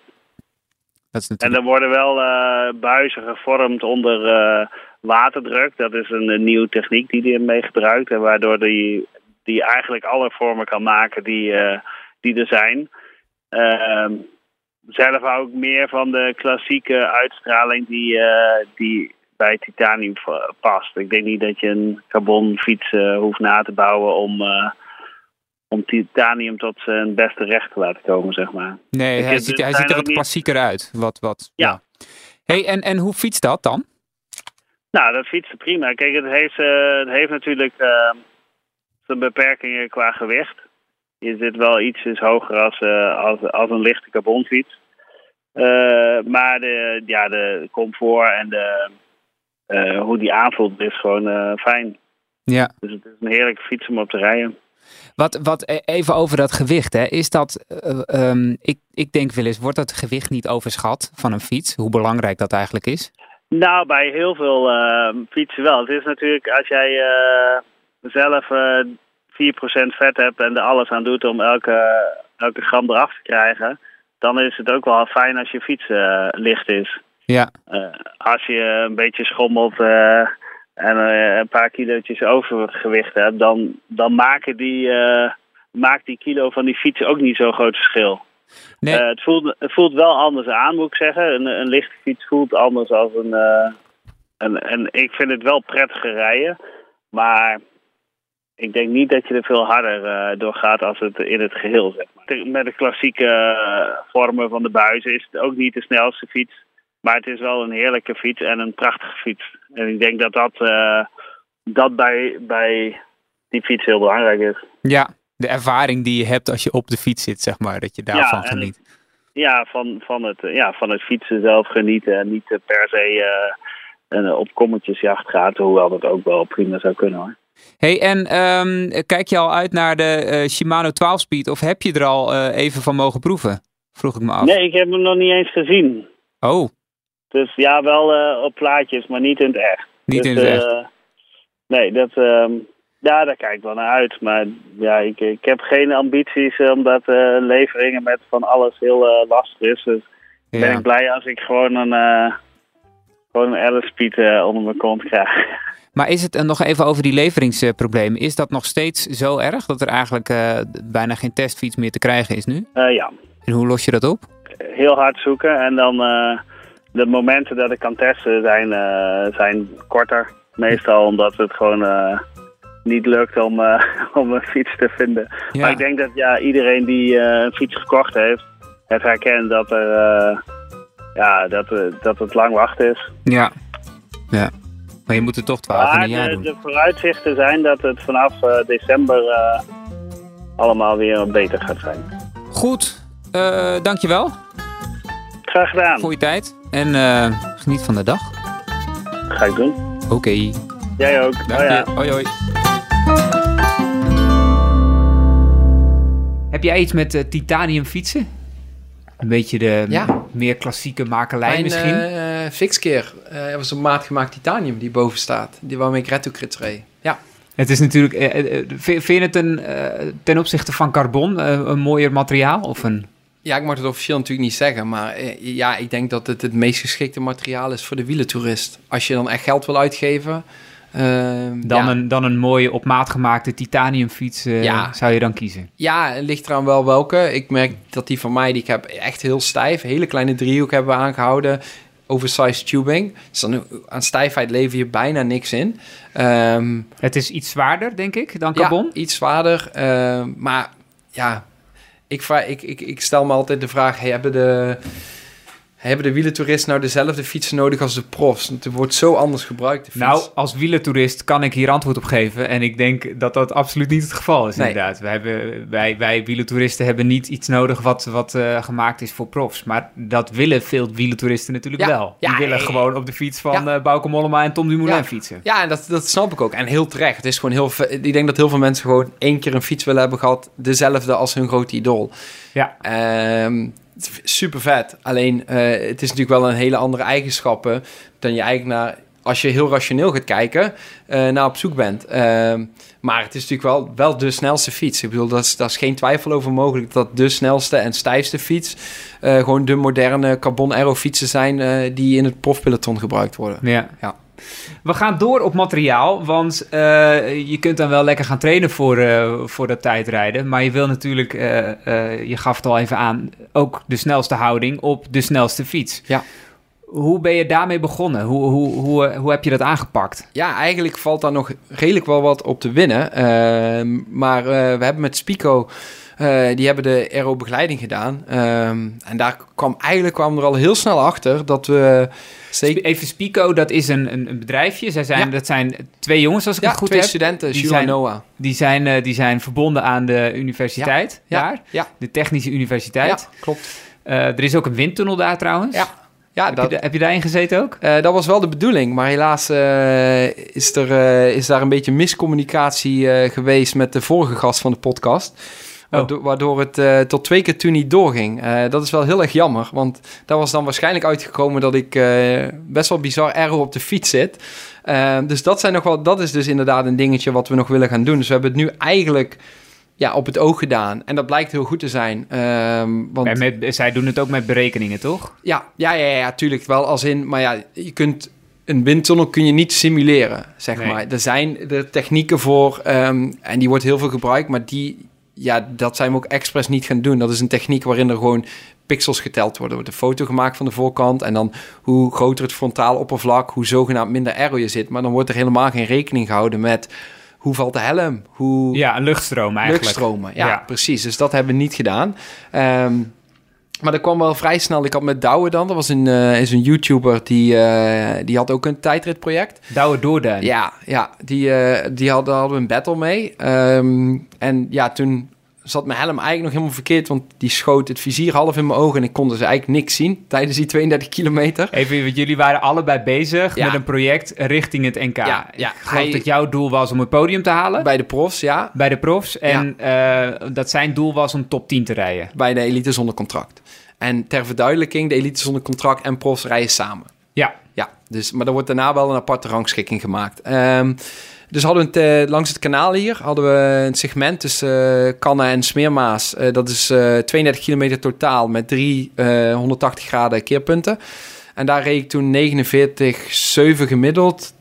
Dat is En natuurlijk... er worden wel eh, buizen gevormd onder eh, waterdruk. Dat is een, een nieuwe techniek die hij mee gebruikt. En waardoor die, die eigenlijk alle vormen kan maken die, eh, die er zijn. Ehm, zelf hou ik meer van de klassieke uitstraling die, eh, die bij titanium past. Ik denk niet dat je een carbonfiets eh, hoeft na te bouwen om, om titanium tot zijn beste recht te laten komen, zeg maar. Nee, Ik hij ziet, er hij ziet er ook wat niet- klassieker uit. Wat, wat, Ja. Hey, en, en hoe fietst dat dan? Nou, dat fietsen prima. Kijk, het heeft, eh, het heeft natuurlijk eh, zijn beperkingen qua gewicht. Je zit wel ietsjes hoger als, eh, als, als een lichte carbonfiets. Eh, maar de, ja, de comfort en de, hoe die aanvoelt is gewoon fijn. Ja. Dus het is een heerlijke fiets om op te rijden. Wat, wat even over dat gewicht, hè. Is dat, eh, ehm, ik, ik denk wel eens, wordt dat gewicht niet overschat van een fiets? Hoe belangrijk dat eigenlijk is? Nou, bij heel veel eh, fietsen wel. Het is natuurlijk als jij eh, zelf eh 4% vet hebt en er alles aan doet om elke, elke gram eraf te krijgen, dan is het ook wel fijn als je fiets eh, licht is. Ja. Eh, als je een beetje schommelt eh, en eh, een paar kilootjes overgewicht hebt, dan, dan maken die, eh, maakt die kilo van die fiets ook niet zo'n groot verschil. Nee. Eh, het, voelt, het voelt wel anders aan, moet ik zeggen. Een, een lichte fiets voelt anders als een, eh, een... En ik vind het wel prettiger rijden. Maar ik denk niet dat je er veel harder eh, door gaat als het in het geheel, zeg maar. Met de klassieke vormen van de buizen is het ook niet de snelste fiets. Maar het is wel een heerlijke fiets en een prachtige fiets. En ik denk dat dat, dat bij, bij die fiets heel belangrijk is. Ja, de ervaring die je hebt als je op de fiets zit, zeg maar, dat je daarvan en geniet. het- ja, van, van, het, ja, van het fietsen zelf genieten en niet eh, per se een, op kommetjesjacht gaat. Hoewel dat ook wel prima zou kunnen hoor. Hey, en ehm, kijk je al uit naar de eh, Shimano 12 Speed of heb je er al even van mogen proeven? Vroeg ik me af. Nee, ik heb hem nog niet eens gezien. Oh, Dus ja, wel op plaatjes, maar niet in het echt. Niet Dus, in het echt. nee, dat, ehm, ja, daar kijk ik wel naar uit. Maar ja, ik, ik heb geen ambities omdat eh, leveringen met van alles heel eh, lastig is. Dus ben ik blij als ik gewoon een, eh gewoon een Alice Piet eh, onder mijn kont krijg. Maar is het en nog even over die leveringsproblemen? Is dat nog steeds zo erg dat er eigenlijk eh, bijna geen testfiets meer te krijgen is nu? Eh, ja, En hoe los je dat op? heel hard zoeken. En dan eh, de momenten dat ik kan testen zijn, eh, zijn korter. Meestal omdat het gewoon eh, niet lukt om, eh, om een fiets te vinden. Ja. Maar ik denk dat ja, iedereen die eh, een fiets gekocht heeft, het herkent dat, er, eh, ja, dat, dat het lang wachten is. Ja. ja. Maar je moet er toch 12 in Maar jaar de, doen. de vooruitzichten zijn dat het vanaf december allemaal weer beter gaat zijn. Goed, dankjewel Graag gedaan. voor je tijd. En geniet van de dag. Ga ik doen. Oké, Jij ook. dank Oh ja. Hoi hoi. Heb jij iets met eh, titanium fietsen? Een beetje de Ja. meer klassieke makelij Mijn misschien? eh fixkeer eh was een maat gemaakt titanium die boven staat. Die waarmee ik Red to Crits reed. Ja. Het is natuurlijk... eh, vind je het een, ten opzichte van carbon een mooier materiaal? Of een... ja, ik mag het officieel natuurlijk niet zeggen. Maar ja, ik denk dat het het meest geschikte materiaal is voor de wielentoerist. Als je dan echt geld wil uitgeven... ehm, Dan, ja. een, dan een mooie op maat gemaakte titaniumfiets eh, Ja. zou je dan kiezen? Ja, het ligt eraan wel welke. Ik merk dat die van mij, die ik heb, echt heel stijf. Hele kleine driehoek hebben we aangehouden. Oversized tubing. Dus dan, aan stijfheid lever je bijna niks in. Ehm, Het is iets zwaarder, denk ik, dan carbon. Ja, iets zwaarder. ehm, maar ja, ik, ik, ik, ik stel me altijd de vraag... Hey, hebben, de, hebben de wielentoeristen nou dezelfde fietsen nodig als de profs? Want het wordt zo anders gebruikt, de fiets. Nou, als wielertoerist kan ik hier antwoord op geven. En ik denk dat dat absoluut niet het geval is, Nee. inderdaad. Wij, hebben, wij, wij hebben niet iets nodig wat, wat eh, gemaakt is voor profs. Maar dat willen veel wielertoeristen natuurlijk Ja. wel. Die Ja, willen gewoon op de fiets van ja. eh Bauke Mollema en Tom Dumoulin fietsen. Ja, en dat, dat snap ik ook. En heel terecht. Het is gewoon heel... Ik denk dat heel veel mensen gewoon één keer een fiets willen hebben gehad. Dezelfde als hun grote idool. Ja. Ehm, super vet. Alleen, eh, het is natuurlijk wel een hele andere eigenschappen dan je eigenlijk naar, als je heel rationeel gaat kijken, eh, naar op zoek bent. Ehm, maar het is natuurlijk wel, wel de snelste fiets. Ik bedoel, daar is, daar is geen twijfel over mogelijk dat de snelste en stijfste fiets eh, gewoon de moderne carbon aero fietsen zijn die in het profpeloton gebruikt worden. Ja. Ja. We gaan door op materiaal, want eh, je kunt dan wel lekker gaan trainen voor, eh, voor dat tijdrijden. Maar je wil natuurlijk, eh, je gaf het al even aan, ook de snelste houding op de snelste fiets. Ja. Hoe ben je daarmee begonnen? Hoe, hoe, hoe, hoe heb je dat aangepakt? Ja, eigenlijk valt daar nog redelijk wel wat op te winnen. Ehm, maar we hebben met Spico, die hebben de aero-begeleiding gedaan. Ehm, en daar kwam eigenlijk kwam er al heel snel achter dat we... Zeker, Even Spico, dat is een, een, een bedrijfje. Zij zijn, Ja. Dat zijn twee jongens, als ik ja, het goed twee heb. studenten, Die zijn- Noah. Die zijn, eh, die zijn verbonden aan de universiteit Ja, daar. ja, De Technische Universiteit. ja, klopt. Eh, er is ook een windtunnel daar trouwens. Ja, ja Heb, dat, je, heb je daarin gezeten ook? Eh, dat was wel de bedoeling, maar helaas eh, is, er, eh, is daar een beetje miscommunicatie eh, geweest met de vorige gast van de podcast. Waardoor, waardoor het eh, tot twee keer toen niet doorging. Eh, dat is wel heel erg jammer, want daar was dan waarschijnlijk uitgekomen dat ik eh, best wel bizar erg op de fiets zit. Dus dat, zijn nog wel, dat is dus inderdaad een dingetje wat we nog willen gaan doen. Dus we hebben het nu eigenlijk ja, op het oog gedaan. En dat blijkt heel goed te zijn. Ehm, want... En met, zij doen het ook met berekeningen, toch? Ja, ja, ja, ja, tuurlijk wel als in, maar ja, je kunt een windtunnel kun je niet simuleren, zeg Nee. maar. Er zijn er technieken voor ehm, en die wordt heel veel gebruikt, maar die, ja, dat zijn we ook expres niet gaan doen. Dat is een techniek waarin er gewoon pixels geteld worden. Er wordt een foto gemaakt van de voorkant en dan hoe groter het frontaal oppervlak, hoe zogenaamd minder aero je zit. Maar dan wordt er helemaal geen rekening gehouden met hoe valt de helm, hoe Ja, een luchtstroom eigenlijk. luchtstromen. Ja, Ja. precies. Dus dat hebben we niet gedaan. Ehm, maar dat kwam wel vrij snel. Ik had met Douwe dan, dat was een, eh, is een YouTuber, die, eh, die had ook een tijdritproject. Douwe Doorduin. Ja, ja die, eh, die hadden, hadden we een battle mee. Ehm, en ja, toen zat mijn helm eigenlijk nog helemaal verkeerd, want die schoot het vizier half in mijn ogen en ik kon dus eigenlijk niks zien tijdens die 32 kilometer. Even, want jullie waren allebei bezig Ja. met een project richting het NK. Ja, ja. Ik geloof Hij- dat jouw doel was om het podium te halen bij, Bij de profs, ja. de profs. En eh, dat zijn doel was om top 10 te rijden. Bij de elite zonder contract. En ter verduidelijking, de elite zonder contract en profs rijden samen. Ja. Ja, dus, maar er wordt daarna wel een aparte rangschikking gemaakt. Ehm, dus hadden we het, eh, langs het kanaal hier hadden we een segment tussen Canna en Smeermaas. Uh, dat is 32 kilometer totaal met drie 180 graden keerpunten. En daar reed ik toen 49,7 gemiddeld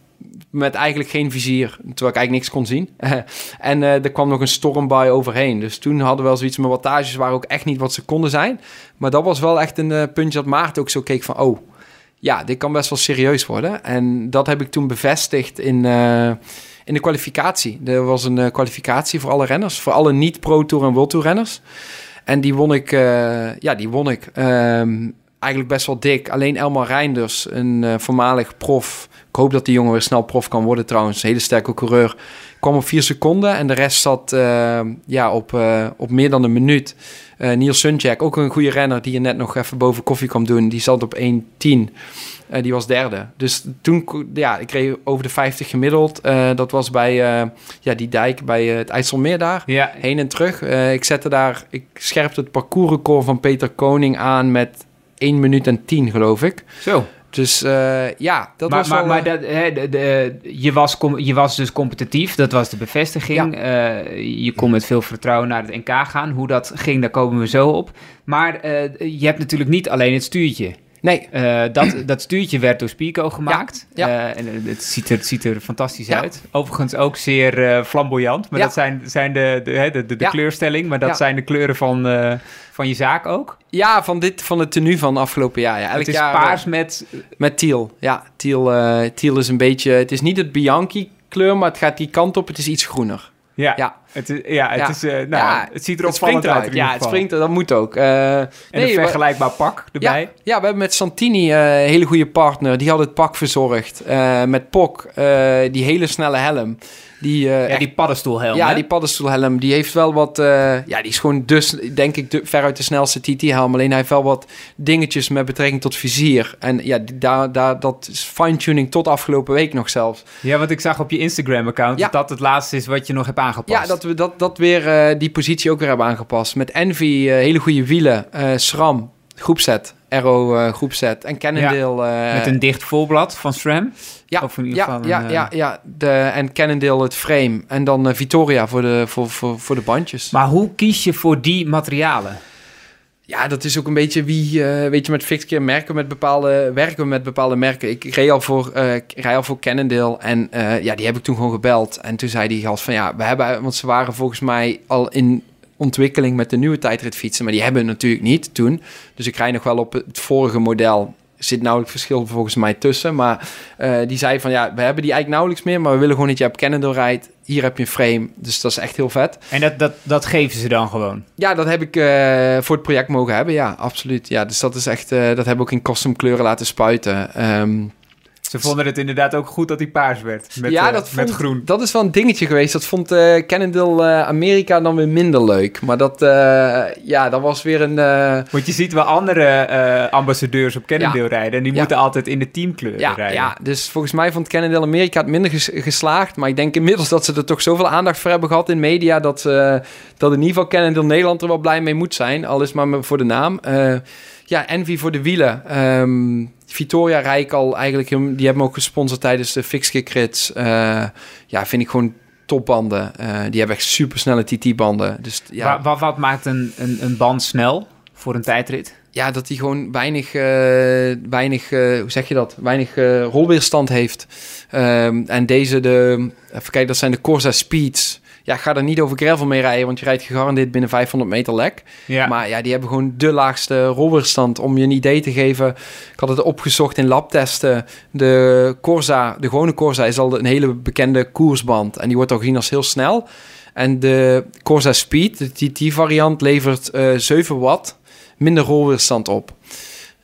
met eigenlijk geen vizier, terwijl ik eigenlijk niks kon zien. en er kwam nog een stormbui overheen. Dus toen hadden we wel zoiets, mijn wattages waren ook echt niet wat ze konden zijn. Maar dat was wel echt een puntje dat Maarten ook zo keek van... oh, ja, dit kan best wel serieus worden. En dat heb ik toen bevestigd in, in de kwalificatie. Er was een uh, kwalificatie voor alle renners, voor alle niet-Pro Tour en World Tour renners. En die won ik, uh, ja, die won ik um, eigenlijk best wel dik. Alleen Elmar Reinders, een voormalig prof. Ik hoop dat die jongen weer snel prof kan worden trouwens. Hele sterke coureur. Kwam op vier seconden en de rest zat ja, op, op meer dan een minuut. Uh, Niels Sunjak, ook een goede renner die je net nog even boven koffie kwam doen. Die zat op 1.10. Uh, eh, die was derde. Dus toen, ja, ik reed over de 50 gemiddeld. Dat was bij ja, die dijk bij het IJsselmeer daar. Ja. Heen en terug. ik zette daar, ik scherpte het parcoursrecord van Peter Koning aan met 1 minuut en 10, geloof ik. Zo. Dus uh, ja, dat maar, was maar, wel... Maar dat, hè, de, de, je, was je was dus competitief, dat was de bevestiging. Ja. Uh, je kon met veel vertrouwen naar het NK gaan. Hoe dat ging, daar komen we zo op. Maar uh, je hebt natuurlijk niet alleen het stuurtje. Nee. dat, dat stuurtje werd door Spico gemaakt. Ja. ja. en het ziet, er, het ziet er fantastisch ja. uit. Overigens ook zeer flamboyant. Maar dat zijn, zijn de, de, de, de, de kleurstelling. Maar dat zijn de kleuren van van je zaak ook? Ja, van, dit, van het tenue van afgelopen jaar. Ja. Elk het is jaar, paars met... Met teal. Ja, teal, uh, teal is een beetje... Het is niet het Bianchi kleur, maar het gaat die kant op. Het is iets groener. Ja, ja. Het, is, ja, het, ja. Is, uh, nou, ja, het ziet er opvallend uit. uit ja, het springt er, dat moet ook. Uh, en nee, een vergelijkbaar we, pak erbij. Ja, ja, we hebben met Santini uh, een hele goede partner. Die had het pak verzorgd. met Pok, die hele snelle helm. Die, uh, ja, echt, die paddenstoelhelm. Ja, hè? die paddenstoelhelm. Die heeft wel wat. Uh, ja, die is gewoon dus, denk ik, de, veruit de snelste TT-helm. Alleen hij heeft wel wat dingetjes met betrekking tot vizier. En ja, daar, daar, dat is fine-tuning tot afgelopen week nog zelfs. Ja, want ik zag op je Instagram-account ja. dat dat het laatste is wat je nog hebt aangepast. Ja, dat we dat, dat weer uh, die positie ook weer hebben aangepast. Met Envy, hele goede wielen. SRAM, groepset. Aero uh, groepset en Cannondale. Ja, uh, met een dicht volblad van SRAM? Ja, of in ieder ja, geval ja, een, ja, ja. De, en Cannondale het frame. En dan Vittoria voor de, voor, voor, voor de bandjes. Maar hoe kies je voor die materialen? Ja, dat is ook een beetje wie, uh, weet je, met fixkeer merken met bepaalde, werken we met bepaalde merken. Ik, reed al voor, uh, reed al voor Cannondale en uh, ja, die heb ik toen gewoon gebeld. En toen zei die gast van ja, we hebben, want ze waren volgens mij al in ontwikkeling met de nieuwe tijdritfietsen, maar die hebben we natuurlijk niet toen. Dus ik rijd nog wel op het vorige model. Er zit nauwelijks verschil volgens mij tussen. Maar uh, die zei van ja, we hebben die eigenlijk nauwelijks meer. Maar we willen gewoon dat je op Cannondale rijdt. Hier heb je een frame. Dus dat is echt heel vet. En dat, dat, dat geven ze dan gewoon? Ja, dat heb ik uh, voor het project mogen hebben. Ja, absoluut. Ja, dus dat is echt. Uh, dat hebben we ook in custom kleuren laten spuiten. Um, ze vonden het inderdaad ook goed dat hij paars werd. Met, ja, uh, dat met vond, groen. Dat is wel een dingetje geweest. Dat vond uh, Cannondale uh, Amerika dan weer minder leuk. Maar dat, ja, dat was weer een... Want je ziet wel andere ambassadeurs op Cannondale ja. rijden. En die ja. moeten altijd in de teamkleur ja, rijden. Ja, dus volgens mij vond Cannondale Amerika het minder ges geslaagd. Maar ik denk inmiddels dat ze er toch zoveel aandacht voor hebben gehad in media... dat, dat in ieder geval Cannondale Nederland er wel blij mee moet zijn. Al is maar voor de naam. Ja, Envy voor de wielen. Um, Vittoria Rijk al eigenlijk, die hebben me ook gesponsord tijdens de Fixkick Rits. Uh, ja, vind ik gewoon topbanden. Uh, die hebben echt supersnelle TT-banden. Dus, ja. wat, wat maakt een, een, een band snel voor een tijdrit? Ja, dat hij gewoon weinig, uh, weinig hoe zeg je dat? Weinig rolweerstand heeft. Um, en deze, de, even kijken, dat zijn de Corsa Speeds ja, ga er niet over gravel mee rijden, want je rijdt gegarandeerd binnen 500 meter lek. Ja. Maar ja, die hebben gewoon de laagste rolweerstand. Om je een idee te geven, ik had het opgezocht in labtesten. De Corsa, de gewone Corsa, is al een hele bekende koersband. En die wordt al gezien als heel snel. En de Corsa Speed, de TT-variant, levert uh, 7 watt minder rolweerstand op.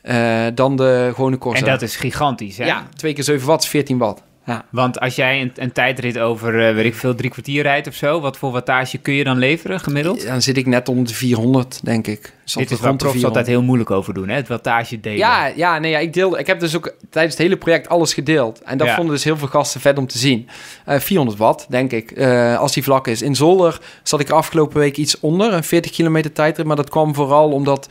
Uh, dan de gewone Corsa. En dat is gigantisch, hè? Ja, twee keer 7 watt is 14 watt. Ja. Want als jij een, een tijdrit over, uh, weet ik veel, drie kwartier rijdt of zo, wat voor wattage kun je dan leveren gemiddeld? Dan zit ik net om de 400, denk ik. Dit is waar profs altijd heel moeilijk over doen, hè? Het wattage delen. Ja, ja, nee, ja, ik deel. Ik heb dus ook tijdens het hele project alles gedeeld. En dat Ja. vonden dus heel veel gasten vet om te zien. Eh 400 watt, denk ik, eh, als die vlak is. In Zolder zat ik afgelopen week iets onder, een 40 kilometer tijdrit. Maar dat kwam vooral omdat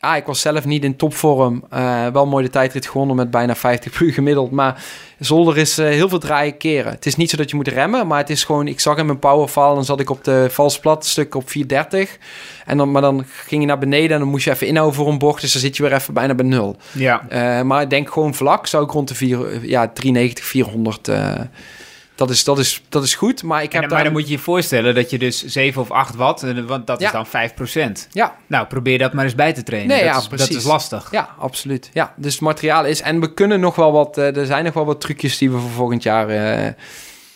ah, ik was zelf niet in topvorm. Uh, wel mooi de tijdrit gewonnen met bijna 50 uur gemiddeld. Maar zolder is uh, heel veel draaien keren. Het is niet zo dat je moet remmen, maar het is gewoon... Ik zag in mijn powerfall, dan zat ik op de vals plat stuk op 430. En dan, maar dan ging je naar beneden en dan moest je even inhouden voor een bocht. Dus dan zit je weer even bijna bij nul. Ja. Uh, maar ik denk gewoon vlak zou ik rond de 4, ja, 390, 400... Dat is, dat, is, dat is goed, maar ik heb en. Maar dan moet je je voorstellen dat je dus 7 of 8 watt, eh, want dat is dan 5%. Ja. Nou, probeer dat maar eens bij te trainen. Nee, dat, ja, is, precies. dat is lastig. Ja, absoluut. Ja, dus het materiaal is... En we kunnen nog wel wat... Uh, er zijn nog wel wat trucjes die we voor volgend jaar... Uh,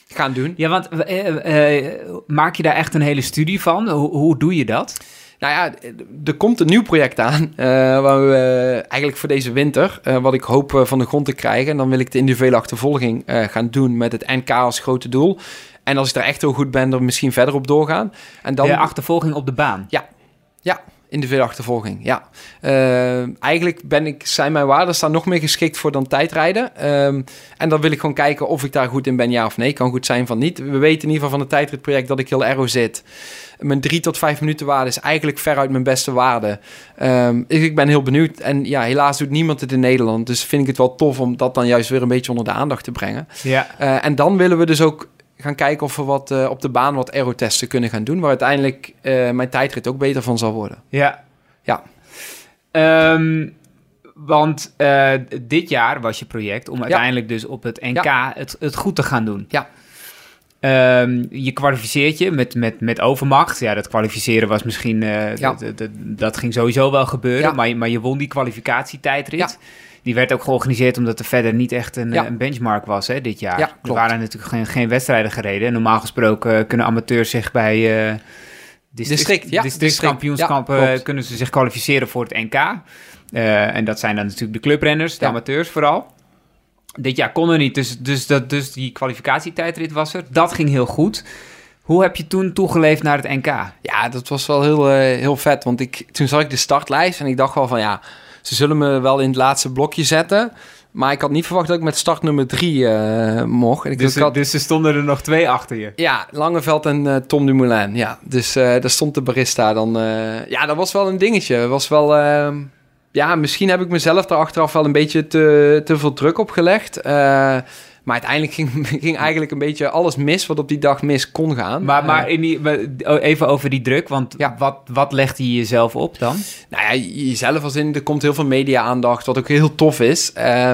gaan doen. Ja, want uh, maak je daar echt een hele studie van? Hoe, hoe doe je dat? Nou ja, er komt een nieuw project aan. Uh, waar we uh, eigenlijk voor deze winter, uh, wat ik hoop van de grond te krijgen. En dan wil ik de individuele achtervolging gaan doen met het NK als grote doel. En als ik daar echt heel goed ben, er misschien verder op doorgaan. En dan... De achtervolging op de baan? Ja, ja individuele achtervolging, ja. eigenlijk ben ik, zijn mijn waarden staan nog meer geschikt voor dan tijdrijden. Um, en dan wil ik gewoon kijken of ik daar goed in ben, ja of nee. Kan goed zijn van niet. We weten in ieder geval van het tijdritproject dat ik heel aero zit. Mijn drie tot vijf minuten waarde is eigenlijk veruit mijn beste waarde. Um, ik ben heel benieuwd. En ja, helaas doet niemand het in Nederland. Dus vind ik het wel tof om dat dan juist weer een beetje onder de aandacht te brengen. Ja. Uh, en dan willen we dus ook gaan kijken of we wat uh, op de baan wat aerotesten kunnen gaan doen. Waar uiteindelijk uh, mijn tijdrit ook beter van zal worden. Ja. Ja. Um, want uh, dit jaar was je project om uiteindelijk ja. dus op het NK ja. het, het goed te gaan doen. Ja. Um, je kwalificeert je met, met, met overmacht. Ja, dat kwalificeren was misschien... Ja. dat ging sowieso wel gebeuren. Ja. Maar, je, maar je won die kwalificatietijdrit. Ja. Die werd ook georganiseerd omdat er verder niet echt een, een benchmark was hè, dit jaar. Ja, klopt. Er waren natuurlijk geen, geen wedstrijden gereden. En normaal gesproken kunnen amateurs zich bij... Uh, district, ja, districtkampioenskampen district, kunnen ze zich kwalificeren voor het NK. Uh, en dat zijn dan natuurlijk de clubrenners, de amateurs vooral. Dit jaar kon er niet, dus, dus, dat, dus die kwalificatietijdrit was er. Dat ging heel goed. Hoe heb je toen toegeleefd naar het NK? Ja, dat was wel heel, uh, heel vet. Want ik, toen zag ik de startlijst en ik dacht wel van ja, ze zullen me wel in het laatste blokje zetten. Maar ik had niet verwacht dat ik met start nummer drie uh, mocht. Ik dus, had... dus er stonden er nog twee achter je? Ja, Langeveld en uh, Tom Dumoulin. Ja, dus uh, daar stond de barista dan. ja, dat was wel een dingetje. Dat was wel ehm, ja, misschien heb ik mezelf daar achteraf wel een beetje te, te veel druk op gelegd. Maar uiteindelijk ging, ging eigenlijk een beetje alles mis wat op die dag mis kon gaan. Maar, maar in die, even over die druk, want ja. wat, wat legde je jezelf op dan? Nou ja, jezelf als in, er komt heel veel media-aandacht, wat ook heel tof is. Uh,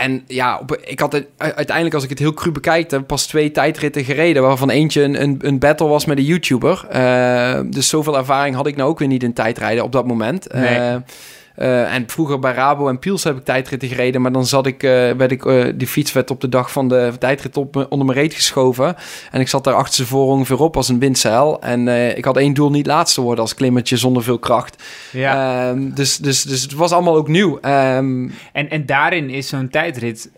en ja, op, ik had het, uiteindelijk, als ik het heel cru bekijk, pas twee tijdritten gereden, waarvan eentje een, een, een battle was met een YouTuber. Uh, dus zoveel ervaring had ik nou ook weer niet in tijdrijden op dat moment. Nee. Uh, en vroeger bij Rabo en Piels heb ik tijdritten gereden. Maar dan zat ik, uh, werd ik, uh, die fiets werd op de dag van de tijdrit op, onder mijn reet geschoven. En ik zat daar achter ze voor ongeveer op als een windzeil. En ik had één doel niet laatste worden als klimmertje zonder veel kracht. Ja. Um, dus, dus, dus het was allemaal ook nieuw. Um, en, en daarin is zo'n tijdrit,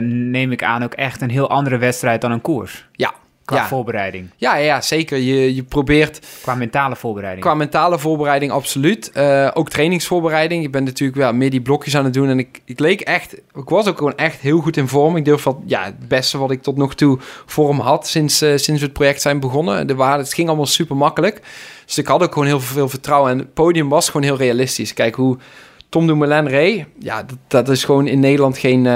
neem ik aan, ook echt een heel andere wedstrijd dan een koers. Ja, Qua ja. voorbereiding. Ja, ja, zeker. Je, je probeert... Qua mentale voorbereiding. Qua mentale voorbereiding, absoluut. Uh, ook trainingsvoorbereiding. Je bent natuurlijk wel meer die blokjes aan het doen. En ik, ik leek echt... Ik was ook gewoon echt heel goed in vorm. Ik durf wat... Ja, het beste wat ik tot nog toe vorm had sinds, uh, sinds we het project zijn begonnen. De waarde, het ging allemaal super makkelijk. Dus ik had ook gewoon heel veel vertrouwen. En het podium was gewoon heel realistisch. Kijk hoe... Tom Dumoulin Ray, ja, dat, dat, is gewoon in Nederland geen... Uh,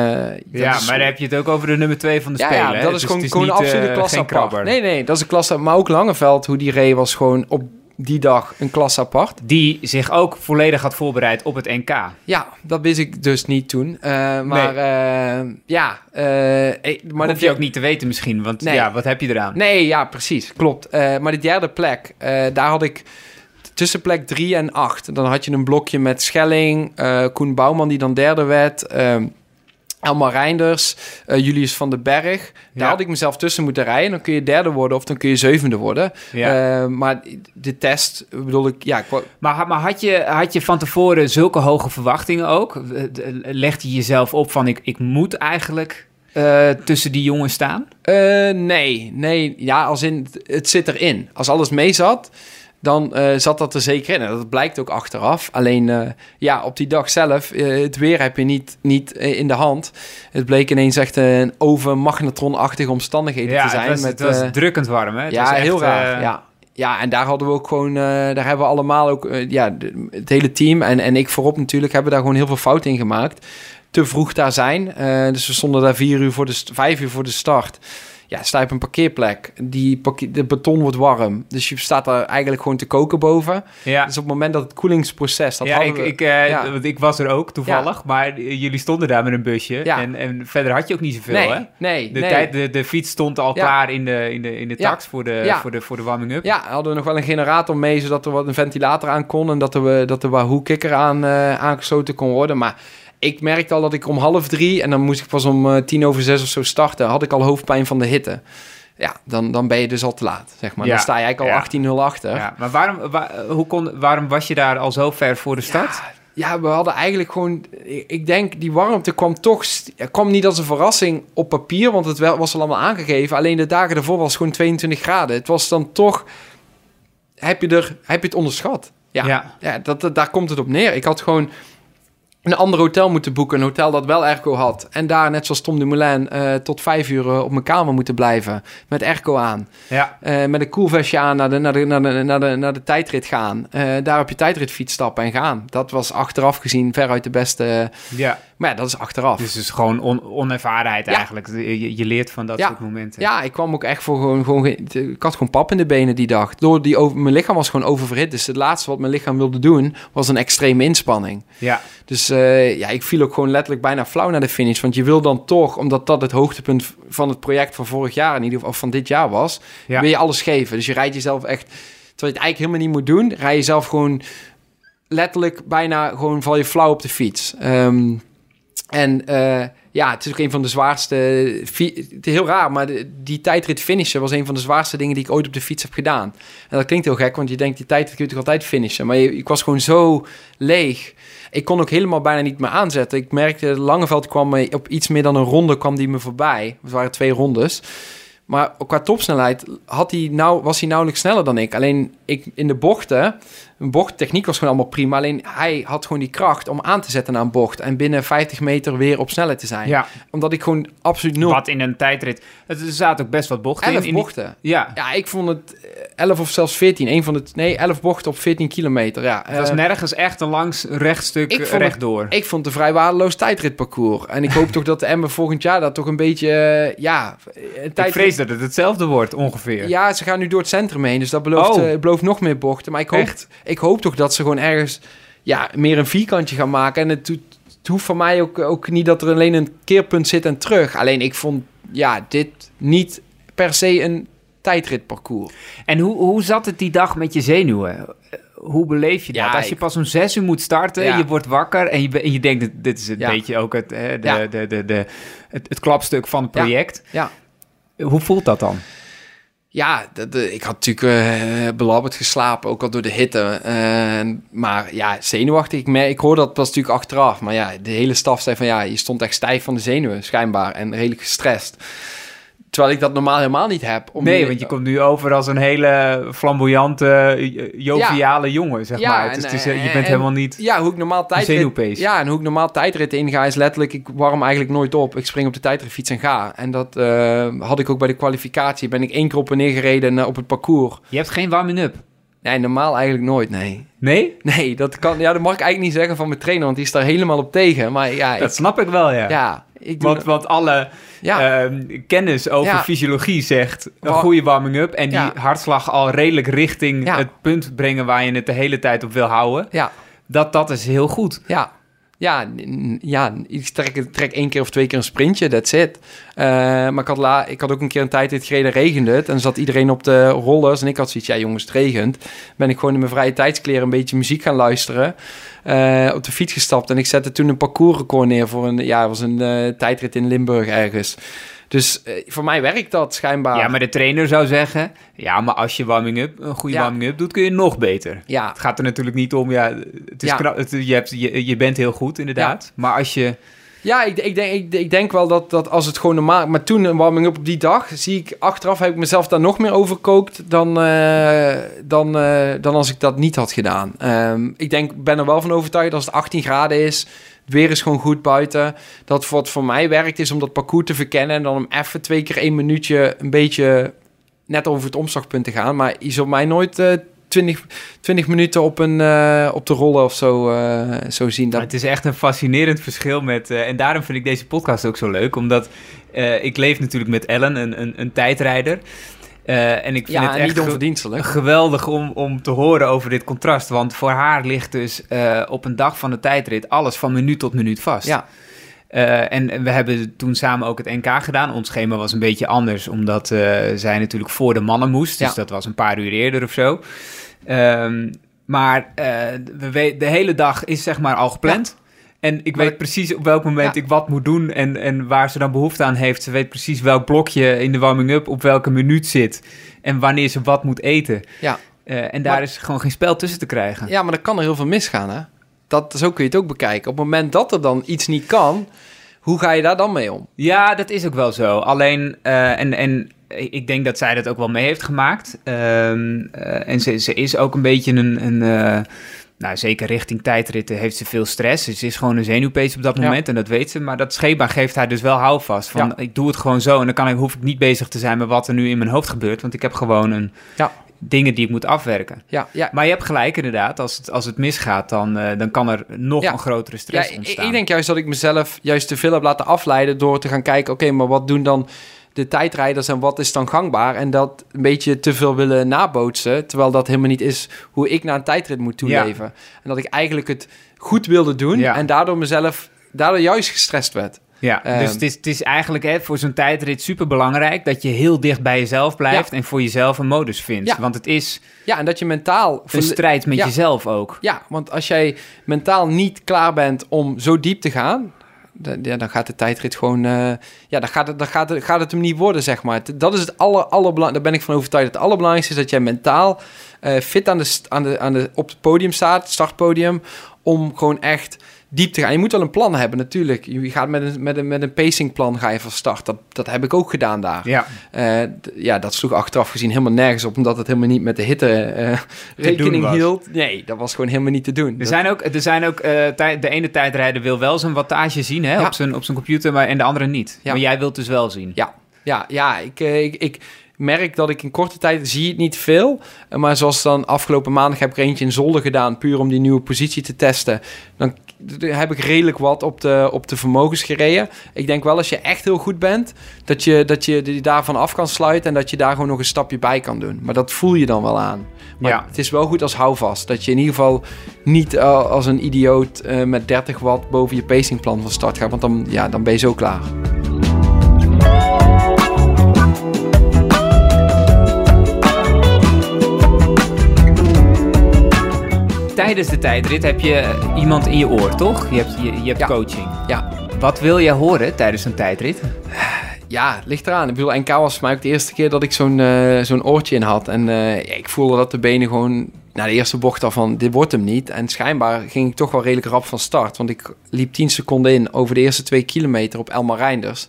ja, is, maar dan heb je het ook over de nummer 2 van de ja, Spelen. Ja, dat is dus gewoon, is gewoon niet, een absolute uh, klasse apart. Nee, nee, dat is een klasse... Maar ook Langeveld, hoe die Ray was gewoon op die dag een klasse apart. Die zich ook volledig had voorbereid op het NK. Ja, dat wist ik dus niet toen. Uh, maar nee. uh, ja... Uh, maar dat hoef je ook niet te weten misschien, want nee. ja, wat heb je eraan? Nee, ja, precies, klopt. maar de derde plek, daar had ik tussen plek 3 en 8. Dan had je een blokje met Schelling, uh, Koen Bouwman die dan derde werd... Uh, Elmar Reinders, uh, Julius van den Berg. Daar Ja. had ik mezelf tussen moeten rijden. Dan kun je derde worden of dan kun je zevende worden. Ja. Uh, maar de test, bedoel ik... Ja, ik Maar, maar had, je, had je van tevoren zulke hoge verwachtingen ook? Eh, Legde je jezelf op van ik, ik moet eigenlijk eh, tussen die jongens staan? Nee, nee. Ja, als in, het zit erin. Als alles mee zat, dan uh, zat dat er zeker in. En dat blijkt ook achteraf. Alleen, uh, ja, op die dag zelf, uh, het weer heb je niet, niet in de hand. Het bleek ineens echt een over magnetronachtige omstandigheden ja, te zijn. Het was, met, het was drukkend warm, hè? Het ja, was echt, heel raar. ja. ja, en daar hadden we ook gewoon, eh, daar hebben we allemaal ook, eh, ja, het hele team en, en ik voorop natuurlijk, hebben daar gewoon heel veel fouten in gemaakt. Te vroeg daar zijn. Eh, dus we stonden daar vier uur voor de, vijf uur voor de start. Ja, sta je op een parkeerplek. Die de beton wordt warm. Dus je staat daar eigenlijk gewoon te koken boven. Ja, Dus op het moment dat het koelingsproces, dat ja ik, we... ik, eh, ja. want ik was er ook toevallig, maar jullie stonden daar met een busje. Ja. En, en verder had je ook niet zoveel, nee, hè? nee, De, nee. tijd, de, de fiets stond al klaar in de, in de, in de tax voor, de, Ja. voor, de, voor de warming-up. Ja, hadden we nog wel een generator mee, zodat er wat een ventilator aan kon en dat er, we- dat er kikker aan eh, aangesloten kon worden. Maar ik merkte al dat ik om half drie en dan moest ik pas om eh, tien over zes of zo starten, had ik al hoofdpijn van de hitte. Ja, dan, dan ben je dus al te laat, zeg maar. Ja. Dan sta je eigenlijk al Ja. 18-0 achter. Ja, maar waarom, wa- hoe kon, waarom was je daar al zo ver voor de start? Ja, we hadden eigenlijk gewoon... Ik denk, die warmte kwam toch... kwam niet als een verrassing op papier, want het was al allemaal aangegeven. Alleen de dagen daarvoor was het gewoon 22 graden. Het was dan toch... Heb je, er, heb je het onderschat? Ja, Ja. ja. dat, dat- daar komt het op neer. Ik had gewoon een ander hotel moeten boeken. Een hotel dat wel airco had. En daar, net zoals Tom Dumoulin, eh tot vijf uur eh, op mijn kamer moeten blijven. Met airco aan. Ja, Eh, met een koelvestje aan naar de, naar de, naar de, naar de, naar de tijdrit gaan. Daar op je tijdritfiets stappen en gaan. Dat was achteraf gezien veruit de beste. ja. Maar ja, dat is achteraf. Dus het is gewoon on- onervarenheid Ja. eigenlijk. Je, je leert van dat Ja. soort momenten. ja, ik kwam ook echt voor gewoon, gewoon... ge- Ik had gewoon pap in de benen die dag. Door die over, mijn lichaam was gewoon oververhit. Dus het laatste wat mijn lichaam wilde doen... was een extreme inspanning. Ja, Dus eh, ja, ik viel ook gewoon letterlijk bijna flauw naar de finish. Want je wil dan toch, omdat dat het hoogtepunt van het project van vorig jaar... in ieder geval of van dit jaar was... ja. wil je alles geven. Dus je rijdt jezelf echt... Terwijl je het eigenlijk helemaal niet moet doen... rij je jezelf gewoon letterlijk bijna gewoon val je flauw op de fiets. Ehm, en eh, ja, het is ook een van de zwaarste... Het is heel raar, maar die tijdrit finishen... was een van de zwaarste dingen die ik ooit op de fiets heb gedaan. En dat klinkt heel gek, want je denkt... die tijdrit kun je toch altijd finishen? Maar je, ik was gewoon zo leeg... Ik kon ook helemaal bijna niet meer aanzetten. Ik merkte, Langeveld kwam me op iets meer dan een ronde kwam die me voorbij. Het waren twee rondes. Maar qua topsnelheid had hij nou, was hij nauwelijks sneller dan ik. Alleen ik in de bochten, een bochttechniek was gewoon allemaal prima. Alleen hij had gewoon die kracht om aan te zetten naar een bocht. En binnen 50 meter weer op snelheid te zijn. ja. Omdat ik gewoon absoluut nul... Wat in een tijdrit. Het- Er zaten ook best wat bochten in. 11 in die- bochten. Ja, Ja, ik vond het eh, 11 of zelfs 14. Een van de, nee, 11 bochten op 14 kilometer. Ja, het was eh, nergens echt een langs rechtstuk ik eh, vond het- rechtdoor. Ik vond het een vrij waardeloos tijdritparcours. En ik hoop toch dat de Emmen volgend jaar dat toch een beetje... eh, ja, een Ik tijdrit... vrees dat het hetzelfde wordt, ongeveer. Ja, ze gaan nu door het centrum heen. Dus dat belooft, Oh. eh, belooft nog meer bochten. Maar ik hoop, Echt? Ik hoop toch dat ze gewoon ergens ja, meer een vierkantje gaan maken. En het, hoeft voor mij ook, ook niet dat er alleen een keerpunt zit en terug. Alleen ik vond ja, dit niet per se een tijdritparcours. En hoe, hoe zat het die dag met je zenuwen? Hoe beleef je dat? Ja, Als je pas om zes uur moet starten, Ja. je wordt wakker en je, en je denkt, dit- is een Ja. beetje ook het, hè, de, de, de, de, het, het klapstuk van het project. Ja. Hoe voelt dat dan? Ja, ik had natuurlijk eh belabberd geslapen, ook al door de hitte. Eh, maar ja, zenuwachtig. Ik, mer- ik dat pas natuurlijk achteraf. Maar ja, de hele staf zei van ja, je stond echt stijf van de zenuwen, schijnbaar. En redelijk gestrest. Terwijl ik dat normaal helemaal niet heb. Om Nee, want je komt nu over als een hele flamboyante, eh, joviale jongen, zeg Ja, maar. Het is, en, het is, eh, je en- bent en- helemaal niet... Ja, hoe ik normaal tijdrit... Ja, en hoe ik normaal tijdrit inga is letterlijk... Ik warm eigenlijk nooit op. Ik spring op de tijdritfiets en ga. En dat eh, had ik ook bij de kwalificatie. Ben ik één keer op en neer gereden eh, op het parcours. Je hebt geen warming-up. Nee, normaal eigenlijk nooit, nee. Nee? Nee, dat, kan, ja, dat mag ik eigenlijk niet zeggen van mijn trainer, want die is daar helemaal op tegen. Maar ja, ik, Dat snap ik wel, ja. ja, ik doe... Want, want alle ja, ehm, kennis over Ja. fysiologie zegt een goede warming-up en die hartslag al redelijk richting het punt brengen waar je het de hele tijd op wil houden. ja, Dat, dat is heel goed. ja. Ja, ja, ik trek, trek één keer of twee keer een sprintje, that's it. Eh, maar ik had, ik had ook een keer een tijd dit gereden, regende het. En zat iedereen op de rollers. En ik had zoiets, ja jongens, het regent. Ben ik gewoon in mijn vrije tijdskleren een beetje muziek gaan luisteren. Eh, op de fiets gestapt. En ik zette toen een parcoursrecord neer voor een, ja, was een eh, tijdrit in Limburg ergens. Dus eh, voor mij werkt dat schijnbaar. Ja, maar de trainer zou zeggen, ja, maar als je warming-up, een goede Ja. warming-up doet, kun je nog beter. Ja, Het gaat er natuurlijk niet om, ja, het is Ja. knap, het- je, hebt, je, je bent heel goed inderdaad. Maar als je, Ja, ik, ik, denk, ik, ik denk wel dat, dat als het gewoon normaal... Maar toen een warming-up op die dag, zie ik achteraf... heb ik mezelf daar nog meer overkookt dan, eh, dan, eh, dan als ik dat niet had gedaan. Ehm, ik denk, ben er wel van overtuigd als het 18 graden is... Weer is gewoon goed buiten. Dat wat voor mij werkt is om dat parcours te verkennen... en dan hem even twee keer één minuutje een beetje net over het omslagpunt te gaan. Maar je zult mij nooit eh 20, 20 minuten op, een, eh, op de rollen of zo, eh, zo zien. Dat, het is echt een fascinerend verschil met... en daarom vind ik deze podcast ook zo leuk. Omdat ik leef natuurlijk met Ellen, een, een, een tijdrijder. Eh, en ik vind ja, het echt onverdienstelijk. geweldig om, om te horen over dit contrast. Want voor haar ligt dus eh, op een dag van de tijdrit alles van minuut tot minuut vast. Ja, Eh, en we hebben toen samen ook het NK gedaan. Ons schema was een beetje anders, omdat zij natuurlijk voor de mannen moest. Dus Ja. dat was een paar uur eerder of zo. Ehm, maar we de hele dag is zeg maar al gepland. En ik Maar weet precies op welk moment Ja. ik wat moet doen en, en waar ze dan behoefte aan heeft. Ze weet precies welk blokje in de warming-up op welke minuut zit. En wanneer ze wat moet eten. ja. Eh, en daar Maar- is gewoon geen spel tussen te krijgen. ja, maar dan kan er heel veel misgaan, hè? Dat, zo kun je het ook bekijken. Op het moment dat er dan iets niet kan, hoe ga je daar dan mee om? Ja, dat is ook wel zo. Alleen, eh, en, en ik denk dat zij dat ook wel mee heeft gemaakt. Ehm, eh, en ze, ze is ook een beetje een, een nou zeker richting tijdritten heeft ze veel stress. Dus ze is gewoon een zenuwpees op dat Ja. moment en dat weet ze. Maar dat schema geeft haar dus wel houvast van Ja. ik doe het gewoon zo. En dan kan ik, hoef ik niet bezig te zijn met wat er nu in mijn hoofd gebeurt. Want ik heb gewoon een, Ja. dingen die ik moet afwerken. Ja, ja, Maar je hebt gelijk inderdaad, als het, als het misgaat, dan, eh, dan kan er nog een grotere stress ik, ontstaan. ik denk juist dat ik mezelf juist te veel heb laten afleiden door te gaan kijken, oké, maar wat doen dan de tijdrijders en wat is dan gangbaar? En dat een beetje te veel willen nabootsen, terwijl dat helemaal niet is hoe ik naar een tijdrit moet toeleven. En dat ik eigenlijk het goed wilde doen Ja. en daardoor mezelf, daardoor juist gestrest werd. Ja, Ehm, dus het is, het is eigenlijk hè, voor zo'n tijdrit super belangrijk dat je heel dicht bij jezelf blijft en voor jezelf een modus vindt. Ja. Want het is Ja, en dat je mentaal... een strijd met Ja. jezelf ook. Ja, want als jij mentaal niet klaar bent om zo diep te gaan, ja, dan gaat de tijdrit gewoon, eh, ja, dan gaat het, dan gaat het, gaat het hem niet worden, zeg maar. Dat is het aller, daar ben ik van overtuigd. Het allerbelangrijkste is dat jij mentaal eh, fit aan de, aan de, aan de, op het podium staat, startpodium, om gewoon echt diep te gaan. Je moet wel een plan hebben, natuurlijk. Je gaat met een, met een, met een pacingplan ga je van start. Dat, dat heb ik ook gedaan daar. Ja, d- ja, dat sloeg achteraf gezien helemaal nergens op, omdat het helemaal niet met de hitte eh, rekening hield. Nee, dat was gewoon helemaal niet te doen. er Dat- zijn ook, er zijn ook tij- de ene tijdrijder wil wel zijn wattage zien hè, Ja. op, zijn, op zijn computer, maar, en de andere niet. Ja. Maar jij wilt dus wel zien. Ja, ja, ja ik, ik, ik merk dat ik in korte tijd zie het niet veel. Maar zoals dan afgelopen maandag heb ik er eentje in Zolder gedaan, puur om die nieuwe positie te testen. Dan heb ik redelijk wat op de, op de vermogens gereden. Ik denk wel als je echt heel goed bent, dat je, dat je die daarvan af kan sluiten en dat je daar gewoon nog een stapje bij kan doen. Maar dat voel je dan wel aan. Maar Ja. het is wel goed als houvast. Dat je in ieder geval niet eh, als een idioot eh, met 30 watt boven je pacingplan van start gaat. Want dan, ja, dan ben je zo klaar. Tijdens de tijdrit heb je iemand in je oor, toch? Je hebt, je, je hebt Ja. coaching. Ja, Wat wil jij horen tijdens een tijdrit? Ja, ligt eraan. Ik bedoel, NK was voor mij ook de eerste keer dat ik zo'n eh, zo'n oortje in had. En eh, ja, ik voelde dat de benen gewoon na de eerste bocht al van, dit wordt hem niet. En schijnbaar ging ik toch wel redelijk rap van start. Want ik liep 10 seconden in over de eerste twee kilometer op Elmar Reinders.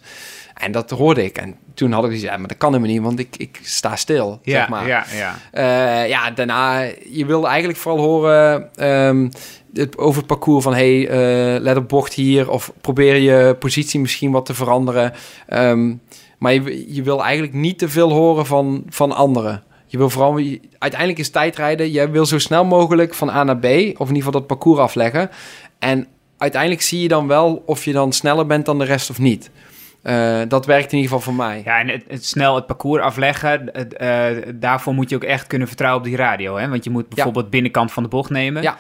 En dat hoorde ik. En toen had ik gezegd, ja, maar dat kan helemaal niet, want ik, ik sta stil, zeg maar. ja, ja. Eh, ja, daarna, je wilde eigenlijk vooral horen ehm, het, over het parcours van... hey, eh, let op bocht hier of probeer je positie misschien wat te veranderen. Ehm, maar je, je wil eigenlijk niet te veel horen van, van anderen. Je wil vooral, je- uiteindelijk is tijdrijden, jij wil zo snel mogelijk van A naar B... of in ieder geval dat parcours afleggen. En uiteindelijk zie je dan wel of je dan sneller bent dan de rest of niet. Eh, dat werkt in ieder geval voor mij. Ja, en het, het snel het parcours afleggen, het, eh, daarvoor moet je ook echt kunnen vertrouwen op die radio. Hè? Want je moet bijvoorbeeld binnenkant van de bocht nemen. Ja.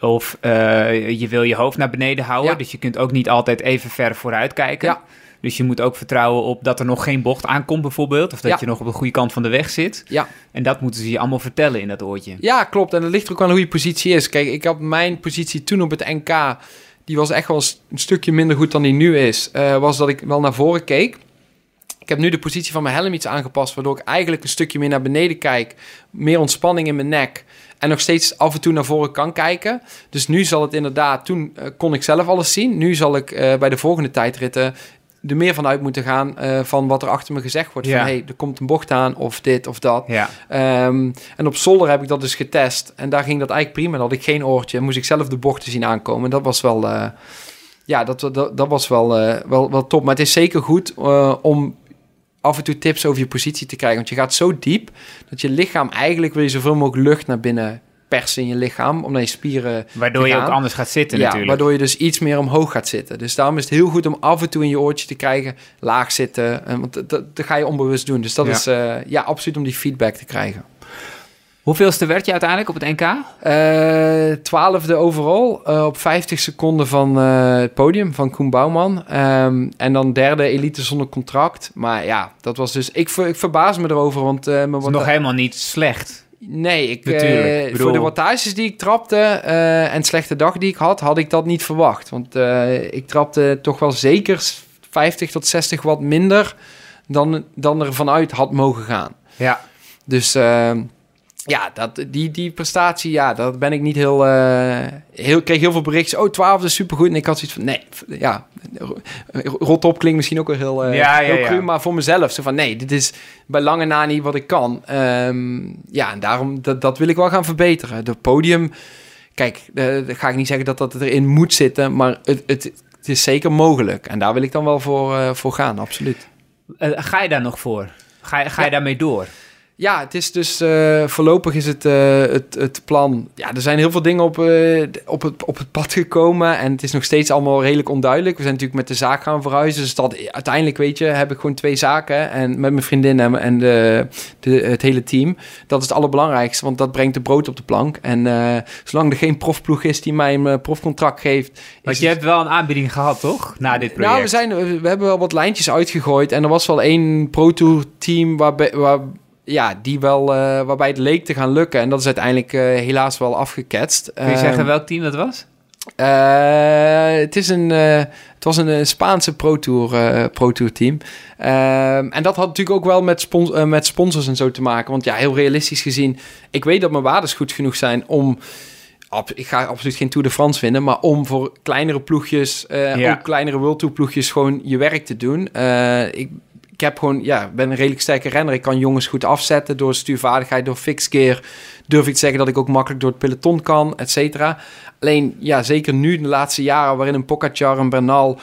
Of eh, je wil je hoofd naar beneden houden. Ja. Dus je kunt ook niet altijd even ver vooruit kijken. Ja. Dus je moet ook vertrouwen op dat er nog geen bocht aankomt bijvoorbeeld. Of dat Ja. je nog op de goede kant van de weg zit. Ja. En dat moeten ze je allemaal vertellen in dat oortje. Ja, klopt. En dat ligt er ook aan hoe je positie is. Kijk, ik had mijn positie toen op het NK... die was echt wel een stukje minder goed dan die nu is. eh, was dat ik wel naar voren keek. Ik heb nu de positie van mijn helm iets aangepast... waardoor ik eigenlijk een stukje meer naar beneden kijk. Meer ontspanning in mijn nek. En nog steeds af en toe naar voren kan kijken. Dus nu zal het inderdaad... Toen eh, kon ik zelf alles zien. Nu zal ik eh, bij de volgende tijdritten... er meer van uit moeten gaan eh, van wat er achter me gezegd wordt. Ja. Van, hey, er komt een bocht aan of dit of dat. Ja. Ehm, en op zolder heb ik dat dus getest. En daar ging dat eigenlijk prima. Dan had ik geen oortje. Moest ik zelf de bochten zien aankomen. Dat was wel... eh, ja, dat, dat, dat was wel, eh, wel, wel top. Maar het is zeker goed om af en toe tips over je positie te krijgen. Want je gaat zo diep dat je lichaam eigenlijk wil je zoveel mogelijk lucht naar binnen persen in je lichaam. Om naar je spieren Waardoor je ook anders gaat zitten Ja, natuurlijk. waardoor je dus iets meer omhoog gaat zitten. Dus daarom is het heel goed om af en toe in je oortje te krijgen, laag zitten. En, want dat, dat, dat ga je onbewust doen. Dus dat Ja. is eh, ja, absoluut om die feedback te krijgen. Hoeveelste werd je uiteindelijk op het NK? Eh, Twaalfde overal eh, op 50 seconden van eh, het podium van Koen Bouwman. Ehm, en dan derde elite zonder contract. Maar ja, dat was dus... Ik, ver- ik verbaas me erover, want... eh, Dat is nog helemaal niet slecht. Nee, ik, bedoel- voor de wattages die ik trapte eh, en slechte dag die ik had, had ik dat niet verwacht. Want eh, ik trapte toch wel zeker 50 tot 60 watt minder dan, dan er vanuit had mogen gaan. Ja. Dus eh, ja, dat, die, die prestatie, ja, dat ben ik niet heel... eh heel ik kreeg heel veel berichten. Oh, 12 is supergoed. En ik had zoiets van, nee, ja, rot op klinkt misschien ook wel heel, Ja, ja, heel ja. cru, maar voor mezelf. Zo van, nee, dit is bij lange na niet wat ik kan. Ehm, ja, en daarom, dat, dat wil ik wel gaan verbeteren. De podium, kijk, eh, dan ga ik niet zeggen dat dat erin moet zitten, maar het, het, het is zeker mogelijk. En daar wil ik dan wel voor, eh, voor gaan, absoluut. Ga je daar nog voor? Ga, je- ga je Ja. daarmee door? Ja, het is dus eh, voorlopig is het, eh, het, het plan. Ja, er zijn heel veel dingen op, eh, op, het, op het pad gekomen. En het is nog steeds allemaal redelijk onduidelijk. We zijn natuurlijk met de zaak gaan verhuizen. Dus dat, uiteindelijk, weet je, heb ik gewoon twee zaken. En met mijn vriendin en, en de, de, het hele team. Dat is het allerbelangrijkste, want dat brengt de brood op de plank. En zolang er geen profploeg is die mij een profcontract geeft. Want je het- hebt wel een aanbieding gehad, toch? Na dit project. nou, we, zijn, we hebben wel wat lijntjes uitgegooid. En er was wel één Pro Tour team waarbij, waar, ja, die wel, eh, waarbij het leek te gaan lukken. En dat is uiteindelijk eh, helaas wel afgeketst. Kun je Ehm, zeggen welk team dat was? eh, het, is een, het was een Spaanse Pro Tour, Pro Tour team. Ehm, en dat had natuurlijk ook wel met, spons met sponsors en zo te maken. Want ja, heel realistisch gezien, ik weet dat mijn waardes goed genoeg zijn om... Ik ga absoluut geen Tour de France winnen, maar om voor kleinere ploegjes, Ja. ook kleinere World Tour ploegjes, gewoon je werk te doen. Ik heb gewoon, ja, ben een redelijk sterke renner. Ik kan jongens goed afzetten door stuurvaardigheid, door fixkeer. Durf ik te zeggen dat ik ook makkelijk door het peloton kan, et cetera. Alleen, ja, zeker nu de laatste jaren waarin een Pogacar en Bernal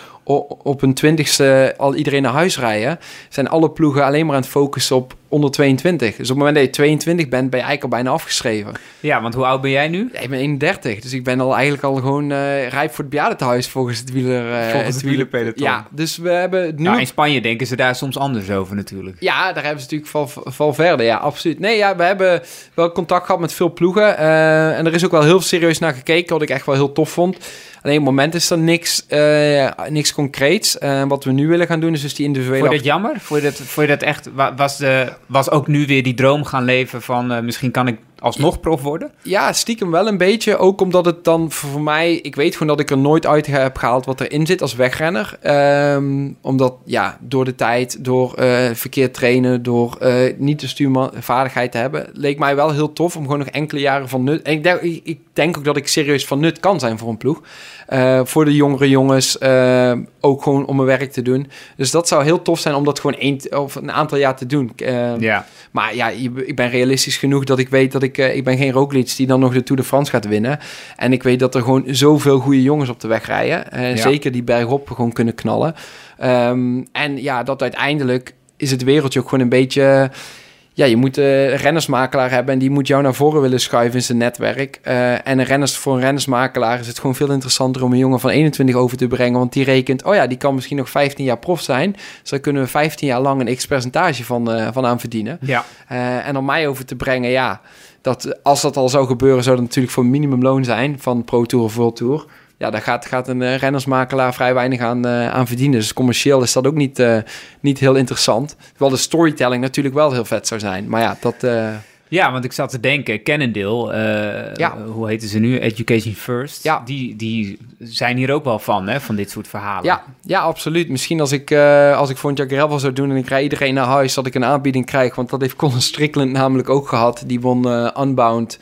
op hun twintigste al iedereen naar huis rijden, zijn alle ploegen alleen maar aan het focussen op onder 22. Dus op het moment dat je 22 bent, ben je eigenlijk al bijna afgeschreven. Ja, want hoe oud ben jij nu? Ja, ik ben 31, dus ik ben al eigenlijk al gewoon eh, rijp voor het bejaardentehuis volgens het wieler. eh, Volgens het wieler- wielerpeloton. Ja, dus we hebben nu... Nou, in Spanje denken ze daar soms anders over natuurlijk. Ja, daar hebben ze natuurlijk val verder. Ja, absoluut. Nee, ja, we hebben wel contact gehad met veel ploegen. eh, en er is ook wel heel serieus naar gekeken, wat ik echt wel heel tof vond. Alleen op het moment is er niks, eh, niks concreets. Eh, wat we nu willen gaan doen, is dus die individuele... Vond je dat jammer? Vond je dat, vond je dat echt... wa- Was, de, was ook nu weer die droom gaan leven van... misschien kan ik alsnog prof worden? Ja, stiekem wel een beetje. Ook omdat het dan voor mij... Ik weet gewoon dat ik er nooit uit heb gehaald wat erin zit als wegrenner. Ehm, omdat, ja, door de tijd, door eh, verkeerd trainen... door eh, niet de stuurvaardigheid te hebben... leek mij wel heel tof om gewoon nog enkele jaren van nut... En ik, ik denk ook dat ik serieus van nut kan zijn voor een ploeg. Eh, voor de jongere jongens eh, ook gewoon om mijn werk te doen. Dus dat zou heel tof zijn om dat gewoon een, of een aantal jaar te doen. Eh, Ja. maar ja, ik ben realistisch genoeg dat ik weet dat ik... ik ben geen Roglic die dan nog de Tour de France gaat winnen. En ik weet dat er gewoon zoveel goede jongens op de weg rijden. Ja. Zeker die bergop gewoon kunnen knallen. Ehm, en ja, dat uiteindelijk is het wereldje ook gewoon een beetje... Ja, je moet een rennersmakelaar hebben en die moet jou naar voren willen schuiven in zijn netwerk. Eh, en een renners, voor een rennersmakelaar is het gewoon veel interessanter om een jongen van 21 over te brengen. Want die rekent, oh ja, die kan misschien nog 15 jaar prof zijn. Dus daar kunnen we 15 jaar lang een x-percentage van, eh, van aan verdienen. Ja. Eh, en om mij over te brengen, ja, dat, als dat al zou gebeuren, zou dat natuurlijk voor minimumloon zijn van Pro Tour of World Tour. Ja, daar gaat, gaat een eh, rennersmakelaar vrij weinig aan, eh, aan verdienen. Dus commercieel is dat ook niet, eh, niet heel interessant. Terwijl de storytelling natuurlijk wel heel vet zou zijn. Maar ja, dat... Ja, want ik zat te denken, Cannondale, Ja. hoe heten ze nu? Education First. Ja. Die, die zijn hier ook wel van, hè, van dit soort verhalen. Ja, ja, absoluut. Misschien als ik, eh als ik volgend jaar gravel zou doen en ik rijd iedereen naar huis, dat ik een aanbieding krijg. Want dat heeft Colin Strickland namelijk ook gehad. Die won eh, Unbound,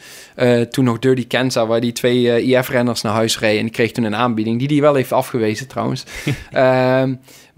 toen nog Dirty Kansas, waar die twee IF-renners naar huis reden. En die kreeg toen een aanbieding, die die wel heeft afgewezen trouwens.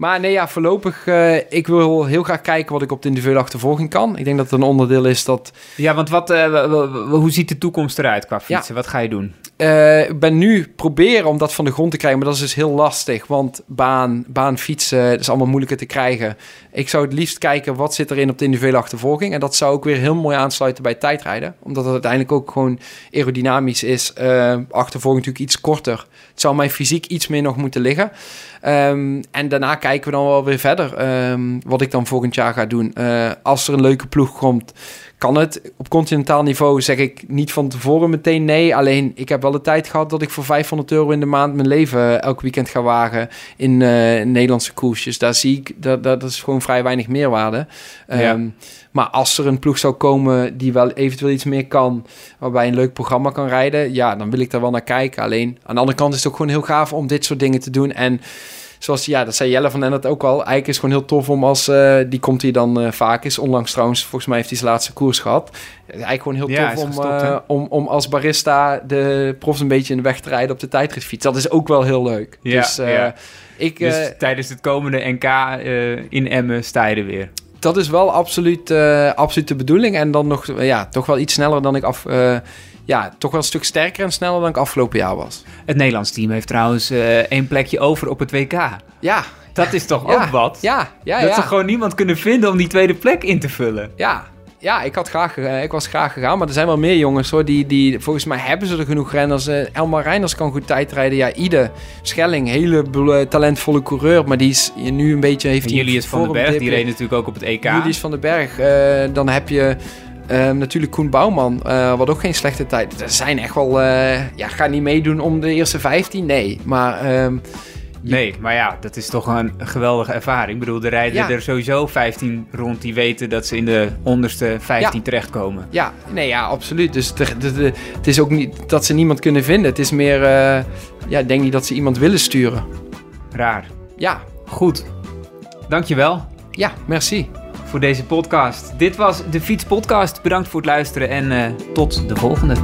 Maar nee, ja, voorlopig, eh, ik wil heel graag kijken wat ik op de individuele achtervolging kan. Ik denk dat het een onderdeel is dat Ja, want wat, eh, hoe ziet de toekomst eruit qua fietsen? Wat ga je doen? Eh, ik ben nu proberen om dat van de grond te krijgen, maar dat is dus heel lastig. Want baan, baan fietsen, dat is allemaal moeilijker te krijgen. Ik zou het liefst kijken wat zit erin op de individuele achtervolging. En dat zou ook weer heel mooi aansluiten bij tijdrijden. Omdat het uiteindelijk ook gewoon aerodynamisch is. Uh, achtervolging natuurlijk iets korter. Het zou mijn fysiek iets meer nog moeten liggen. Um, en daarna kijken we dan wel weer verder. Um, wat ik dan volgend jaar ga doen. Uh, als er een leuke ploeg komt kan het op continentaal niveau, zeg ik niet van tevoren meteen nee. Alleen ik heb wel de tijd gehad dat ik voor 500 euro in de maand mijn leven elk weekend ga wagen in uh, Nederlandse koersjes. Daar zie ik, dat, dat is gewoon vrij weinig meerwaarde. Ja. Um, maar als er een ploeg zou komen die wel eventueel iets meer kan, waarbij een leuk programma kan rijden, ja, dan wil ik daar wel naar kijken. Alleen aan de andere kant is het ook gewoon heel gaaf om dit soort dingen te doen. En zoals, ja, dat zei Jelle van en dat ook al. Eigenlijk is het gewoon heel tof om als, uh, die komt hier dan uh, vaak is. Onlangs trouwens, volgens mij heeft hij zijn laatste koers gehad. Eigenlijk gewoon heel ja, tof om, gestopt, uh, om, om als barista de profs een beetje in de weg te rijden op de tijdritfiets. Dat is ook wel heel leuk. Ja, dus, ja. Ik, dus tijdens het komende NK in Emmen sta je er weer dat is wel absoluut, uh, absoluut de bedoeling. En dan nog, ja, toch wel iets sneller dan ik af. Uh, ja, toch wel een stuk sterker en sneller dan ik afgelopen jaar was. Het Nederlands team heeft trouwens uh, één plekje over op het WK. Ja. Dat is toch ja, ook wat? Ja, ja, Dat ja. ze gewoon niemand kunnen vinden om die tweede plek in te vullen. Ja, ja, ik, had graag, ik was graag gegaan. Maar er zijn wel meer jongens hoor. Die, die, volgens mij hebben ze er genoeg renners. Uh, Elmar Reiners kan goed tijdrijden. Ja, Ide Schelling, hele talentvolle coureur. Maar die is nu een beetje... Heeft Julius van den Berg, die reed natuurlijk ook op het EK. Julius van den Berg. Uh, dan heb je... Um, natuurlijk Koen Bouwman, uh, wat ook geen slechte tijd. Er zijn echt wel... Uh, ja, ga niet meedoen om de eerste 15? Nee, maar... Um, Nee, maar ja, dat is toch een geweldige ervaring. Ik bedoel, er rijden ja. er sowieso 15 rond die weten dat ze in de onderste 15 ja. terechtkomen. Ja, nee, ja, absoluut. Dus de, de, de, het is ook niet dat ze niemand kunnen vinden. Het is meer, uh, ja, denk niet dat ze iemand willen sturen. Raar. Ja. Goed. Dankjewel. Ja, merci. Voor deze podcast. Dit was de Fiets Podcast. Bedankt voor het luisteren en uh, tot de volgende.